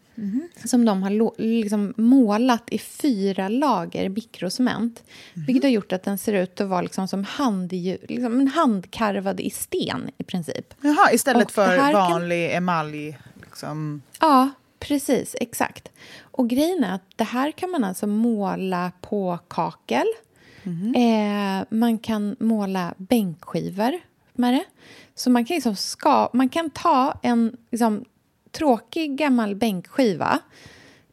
som de har liksom målat i fyra lager mikrocement. Vilket har gjort att den ser ut att vara liksom som handju- liksom en handkarvad i sten i princip. Jaha, istället Och för här kan- vanlig emalj. Liksom. Ja, precis. Exakt. Och grejen är att det här kan man alltså måla på kakel. Eh, man kan måla bänkskivor med det. Så man kan, liksom ska, man kan ta en liksom, tråkig gammal bänkskiva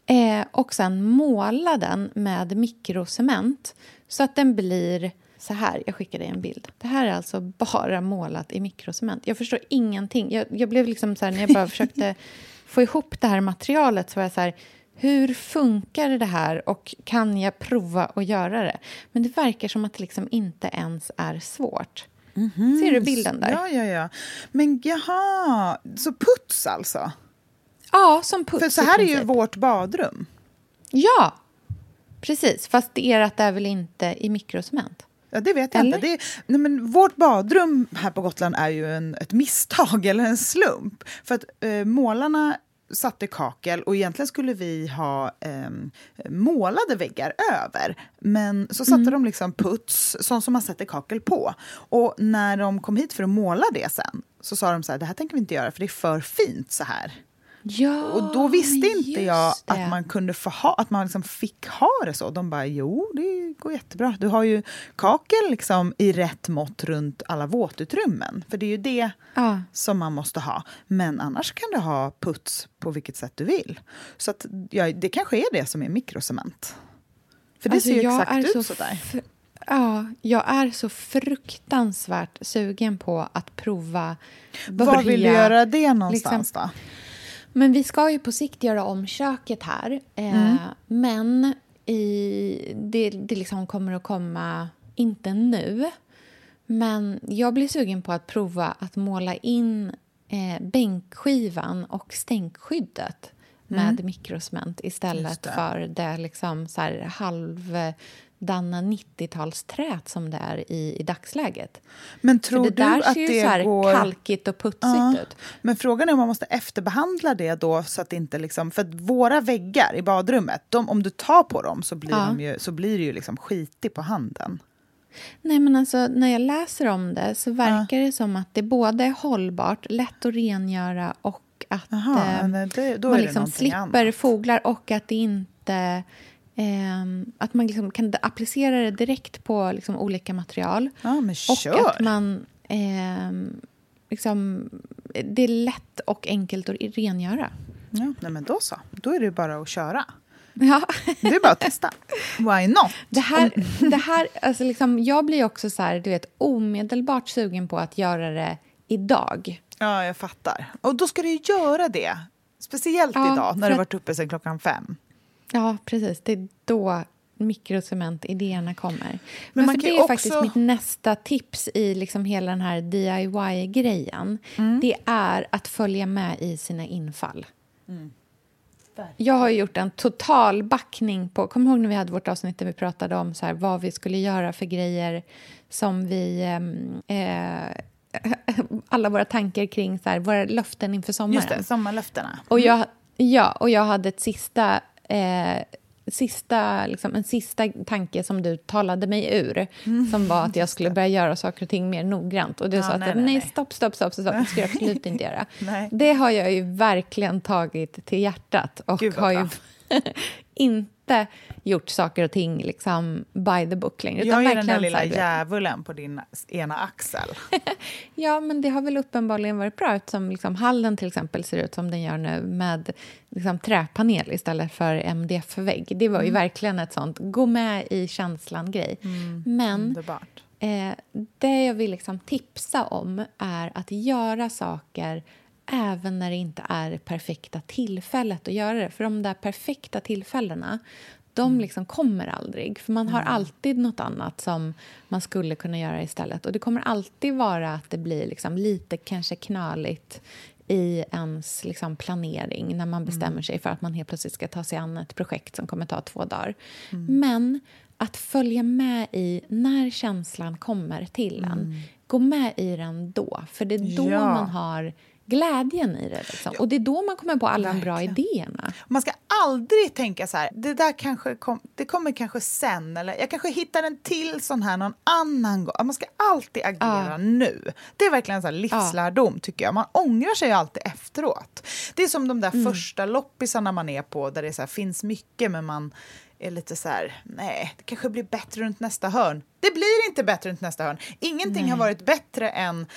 eh, och sen måla den med mikrocement så att den blir så här. Jag skickar dig en bild. Det här är alltså bara målat i mikrocement. Jag förstår ingenting. Jag, jag blev liksom så här, när jag bara försökte få ihop det här materialet så var jag så här, hur funkar det här och kan jag prova att göra det? Men det verkar som att det liksom inte ens är svårt. Ser du bilden där? Ja, ja, ja. Men jaha, så puts alltså? Ja, som puts För så här är ju vårt badrum. Ja, precis. Fast ert är väl inte i mikrocement? Ja, det vet jag Eller? inte. Det är, nej, men vårt badrum här på Gotland är ju en, ett misstag eller en slump. För att eh, målarna satte kakel och egentligen skulle vi ha eh, målade väggar över. Men så satte de liksom puts, sånt som man sätter kakel på. Och när de kom hit för att måla det sen så sa de så här, det här tänker vi inte göra för det är för fint så här. Ja, Och då visste inte jag det. att man kunde få ha, att man liksom fick ha det så. De bara, jo, det går jättebra. Du har ju kakel liksom i rätt mått runt alla våtutrymmen. För det är ju det Ja. som man måste ha. Men annars kan du ha puts på vilket sätt du vill. Så att, ja, det kanske är det som är mikrocement. För det Alltså, ser ju exakt ut så så där. fr- Ja, jag är så fruktansvärt sugen på att prova börja... Var vill du göra det någonstans liksom- då? Men vi ska ju på sikt göra om köket här. Eh, Men i, det, det liksom kommer att komma, inte nu, men jag blir sugen på att prova att måla in eh, bänkskivan och stänkskyddet med mikrocement istället det. för det liksom så här halvdana 90-talsträt som det är i, i dagsläget. Men För tror det där du att ser ju det så här går... kalkigt och putsigt Ja. ut. Men frågan är om man måste efterbehandla det då så att det inte liksom... För att våra väggar i badrummet, de, om du tar på dem så blir, Ja. de ju, så blir det ju liksom skitigt på handen. Nej, men alltså, när jag läser om det så verkar det som att det både är hållbart, lätt att rengöra och att Jaha, eh, men det, då man det liksom slipper annat. foglar och att det inte... ehm, att man liksom kan applicera det direkt på liksom olika material. Ja, men Och kör! att man... ehm, liksom, det är lätt och enkelt att rengöra. Ja, nej, men då så. Då är det bara att köra. Ja. Det är bara att testa. Why not? Det här, det här, alltså liksom, jag blir också så här, du vet, omedelbart sugen på att göra det idag. Ja, jag fattar. Och då ska du göra det. Speciellt Ja, idag när du varit uppe sedan klockan fem. Ja, precis. Det är då mikrocementidéerna kommer. Men, Men för det är faktiskt också- mitt nästa tips i liksom hela den här DIY-grejen. Mm. Det är att följa med i sina infall. Jag har gjort en total backning på... Kom ihåg när vi hade vårt avsnitt där vi pratade om så här, vad vi skulle göra för grejer som vi... ehm, eh, alla våra tankar kring så här, våra löften inför sommaren. Just det, sommarlöftena. Och jag, ja, och jag hade ett sista, eh, sista, liksom, en sista tanke som du talade mig ur. Som var att jag skulle börja göra saker och ting mer noggrant. Och du Ja, sa att nej, nej, nej, stopp, stopp, stopp, stopp, det ska jag absolut inte göra. Nej. Det har jag ju verkligen tagit till hjärtat och har ju bra. inte gjort saker och ting liksom by the book längre. Jag är den där lilla djävulen på din ena axel. Ja, men det har väl uppenbarligen varit bra eftersom liksom hallen till exempel ser ut som den gör nu med liksom träpanel istället för MDF-vägg. Det var ju Mm. verkligen ett sånt gå med i känslan-grej. Men Underbart. eh, det jag vill liksom tipsa om är att göra saker även när det inte är det perfekta tillfället att göra det. För de där perfekta tillfällena de liksom kommer aldrig. För man har alltid nåt annat som man skulle kunna göra istället. Och det kommer alltid vara att det blir liksom lite kanske knöligt i ens liksom planering när man bestämmer sig för att man helt plötsligt ska ta sig an ett projekt som kommer ta två dagar. Men att följa med i när känslan kommer till en. gå med i den då. För det är då Ja. man har glädjen i det. Liksom. Och det är då man kommer på alla de bra idéerna. Man ska aldrig tänka så här, det där kanske kom, det kommer kanske sen, eller jag kanske hittar en till sån här någon annan gång. Man ska alltid agera Ja. nu. Det är verkligen en här livslärdom, tycker jag. Man ångrar sig ju alltid efteråt. Det är som de där Mm. första loppisarna man är på, där det så här, finns mycket, men man är lite så här, nej, det kanske blir bättre runt nästa hörn. Det blir inte bättre runt nästa hörn. Ingenting har varit bättre än eh,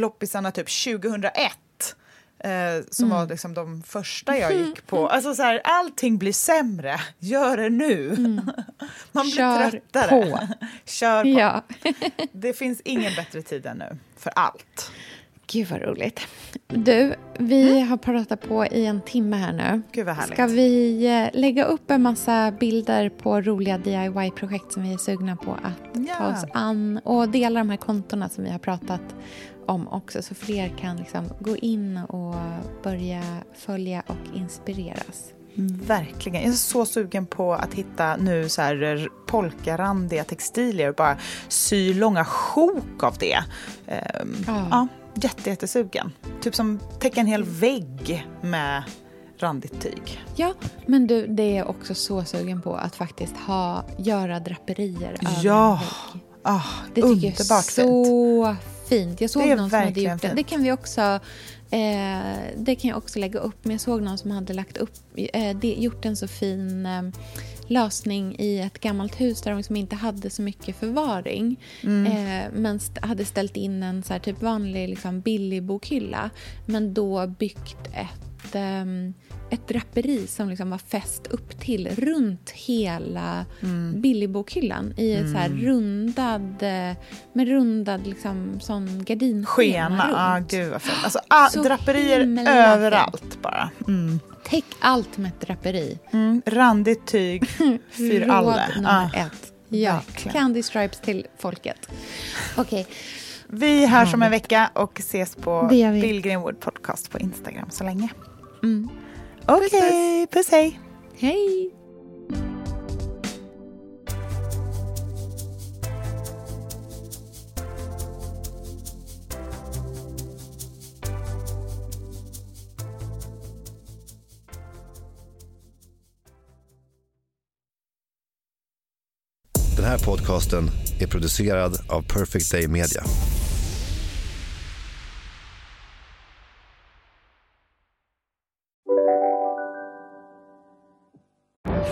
loppisarna typ 2001. Eh, som Mm. var liksom de första jag gick på. Alltså så här, allting blir sämre. Gör det nu. Man blir Mm. Kör tröttare. på. Kör på. Ja. Det finns ingen bättre tid än nu. För allt. Gud, vad roligt. Du, vi har pratat på i en timme här nu. Gud vad härligt. Ska vi eh, lägga upp en massa bilder på roliga DIY-projekt som vi är sugna på att Ja. ta oss an och dela de här kontona som vi har pratat om också så fler kan liksom gå in och börja följa och inspireras. Verkligen. Jag är så sugen på att hitta nu så här polkarandiga textilier och bara sy långa sjok av det. Ehm, Ja. ja, jätte, jättesugen. Typ som täcka en hel vägg med randigt tyg. Ja, men du, det är jag också så sugen på att faktiskt ha, göra draperier över Ja. en vägg. Ah, Det tycker jag är underbart fint. Fint. Jag såg någon som hade gjort det. fint. Det kan vi också eh, det kan jag också lägga upp. Men jag såg någon som hade lagt upp, eh, det, gjort en så fin eh, lösning i ett gammalt hus där de liksom inte hade så mycket förvaring. Mm. Eh, men st- hade ställt in en så här typ vanlig liksom, billig bokhylla. Men då byggt ett ehm, ett draperi som liksom var fäst upp till runt hela Mm. billigbokhyllan i ett så här rundad, eh, med rundad liksom sån gardinskena Skena, ah, runt. gud vad fint. Alltså, ah, Så draperier överallt bara. Mm. Täck allt med ett draperi. Mm. Randigt tyg för Råd alla. nummer Ah. ett. Ja, verkligen. Candy Stripes till folket. Okej, Vi hörs om en vecka och ses på. Bill Greenwood Podcast på Instagram så länge. Mm. Okej, puss hej. hej! Den här podcasten är producerad av Perfect Day Media.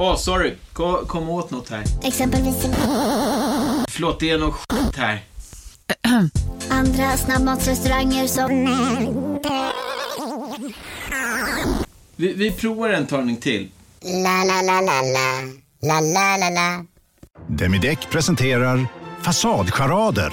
Åh, sorry. Kom, kom åt något här. Exempelvis... Förlåt, det är något skit här. Andra snabbmatsrestauranger som... Vi, vi provar en talning till. La, la, la, la, la. La, la, la, la. Demideck presenterar Fasadcharader.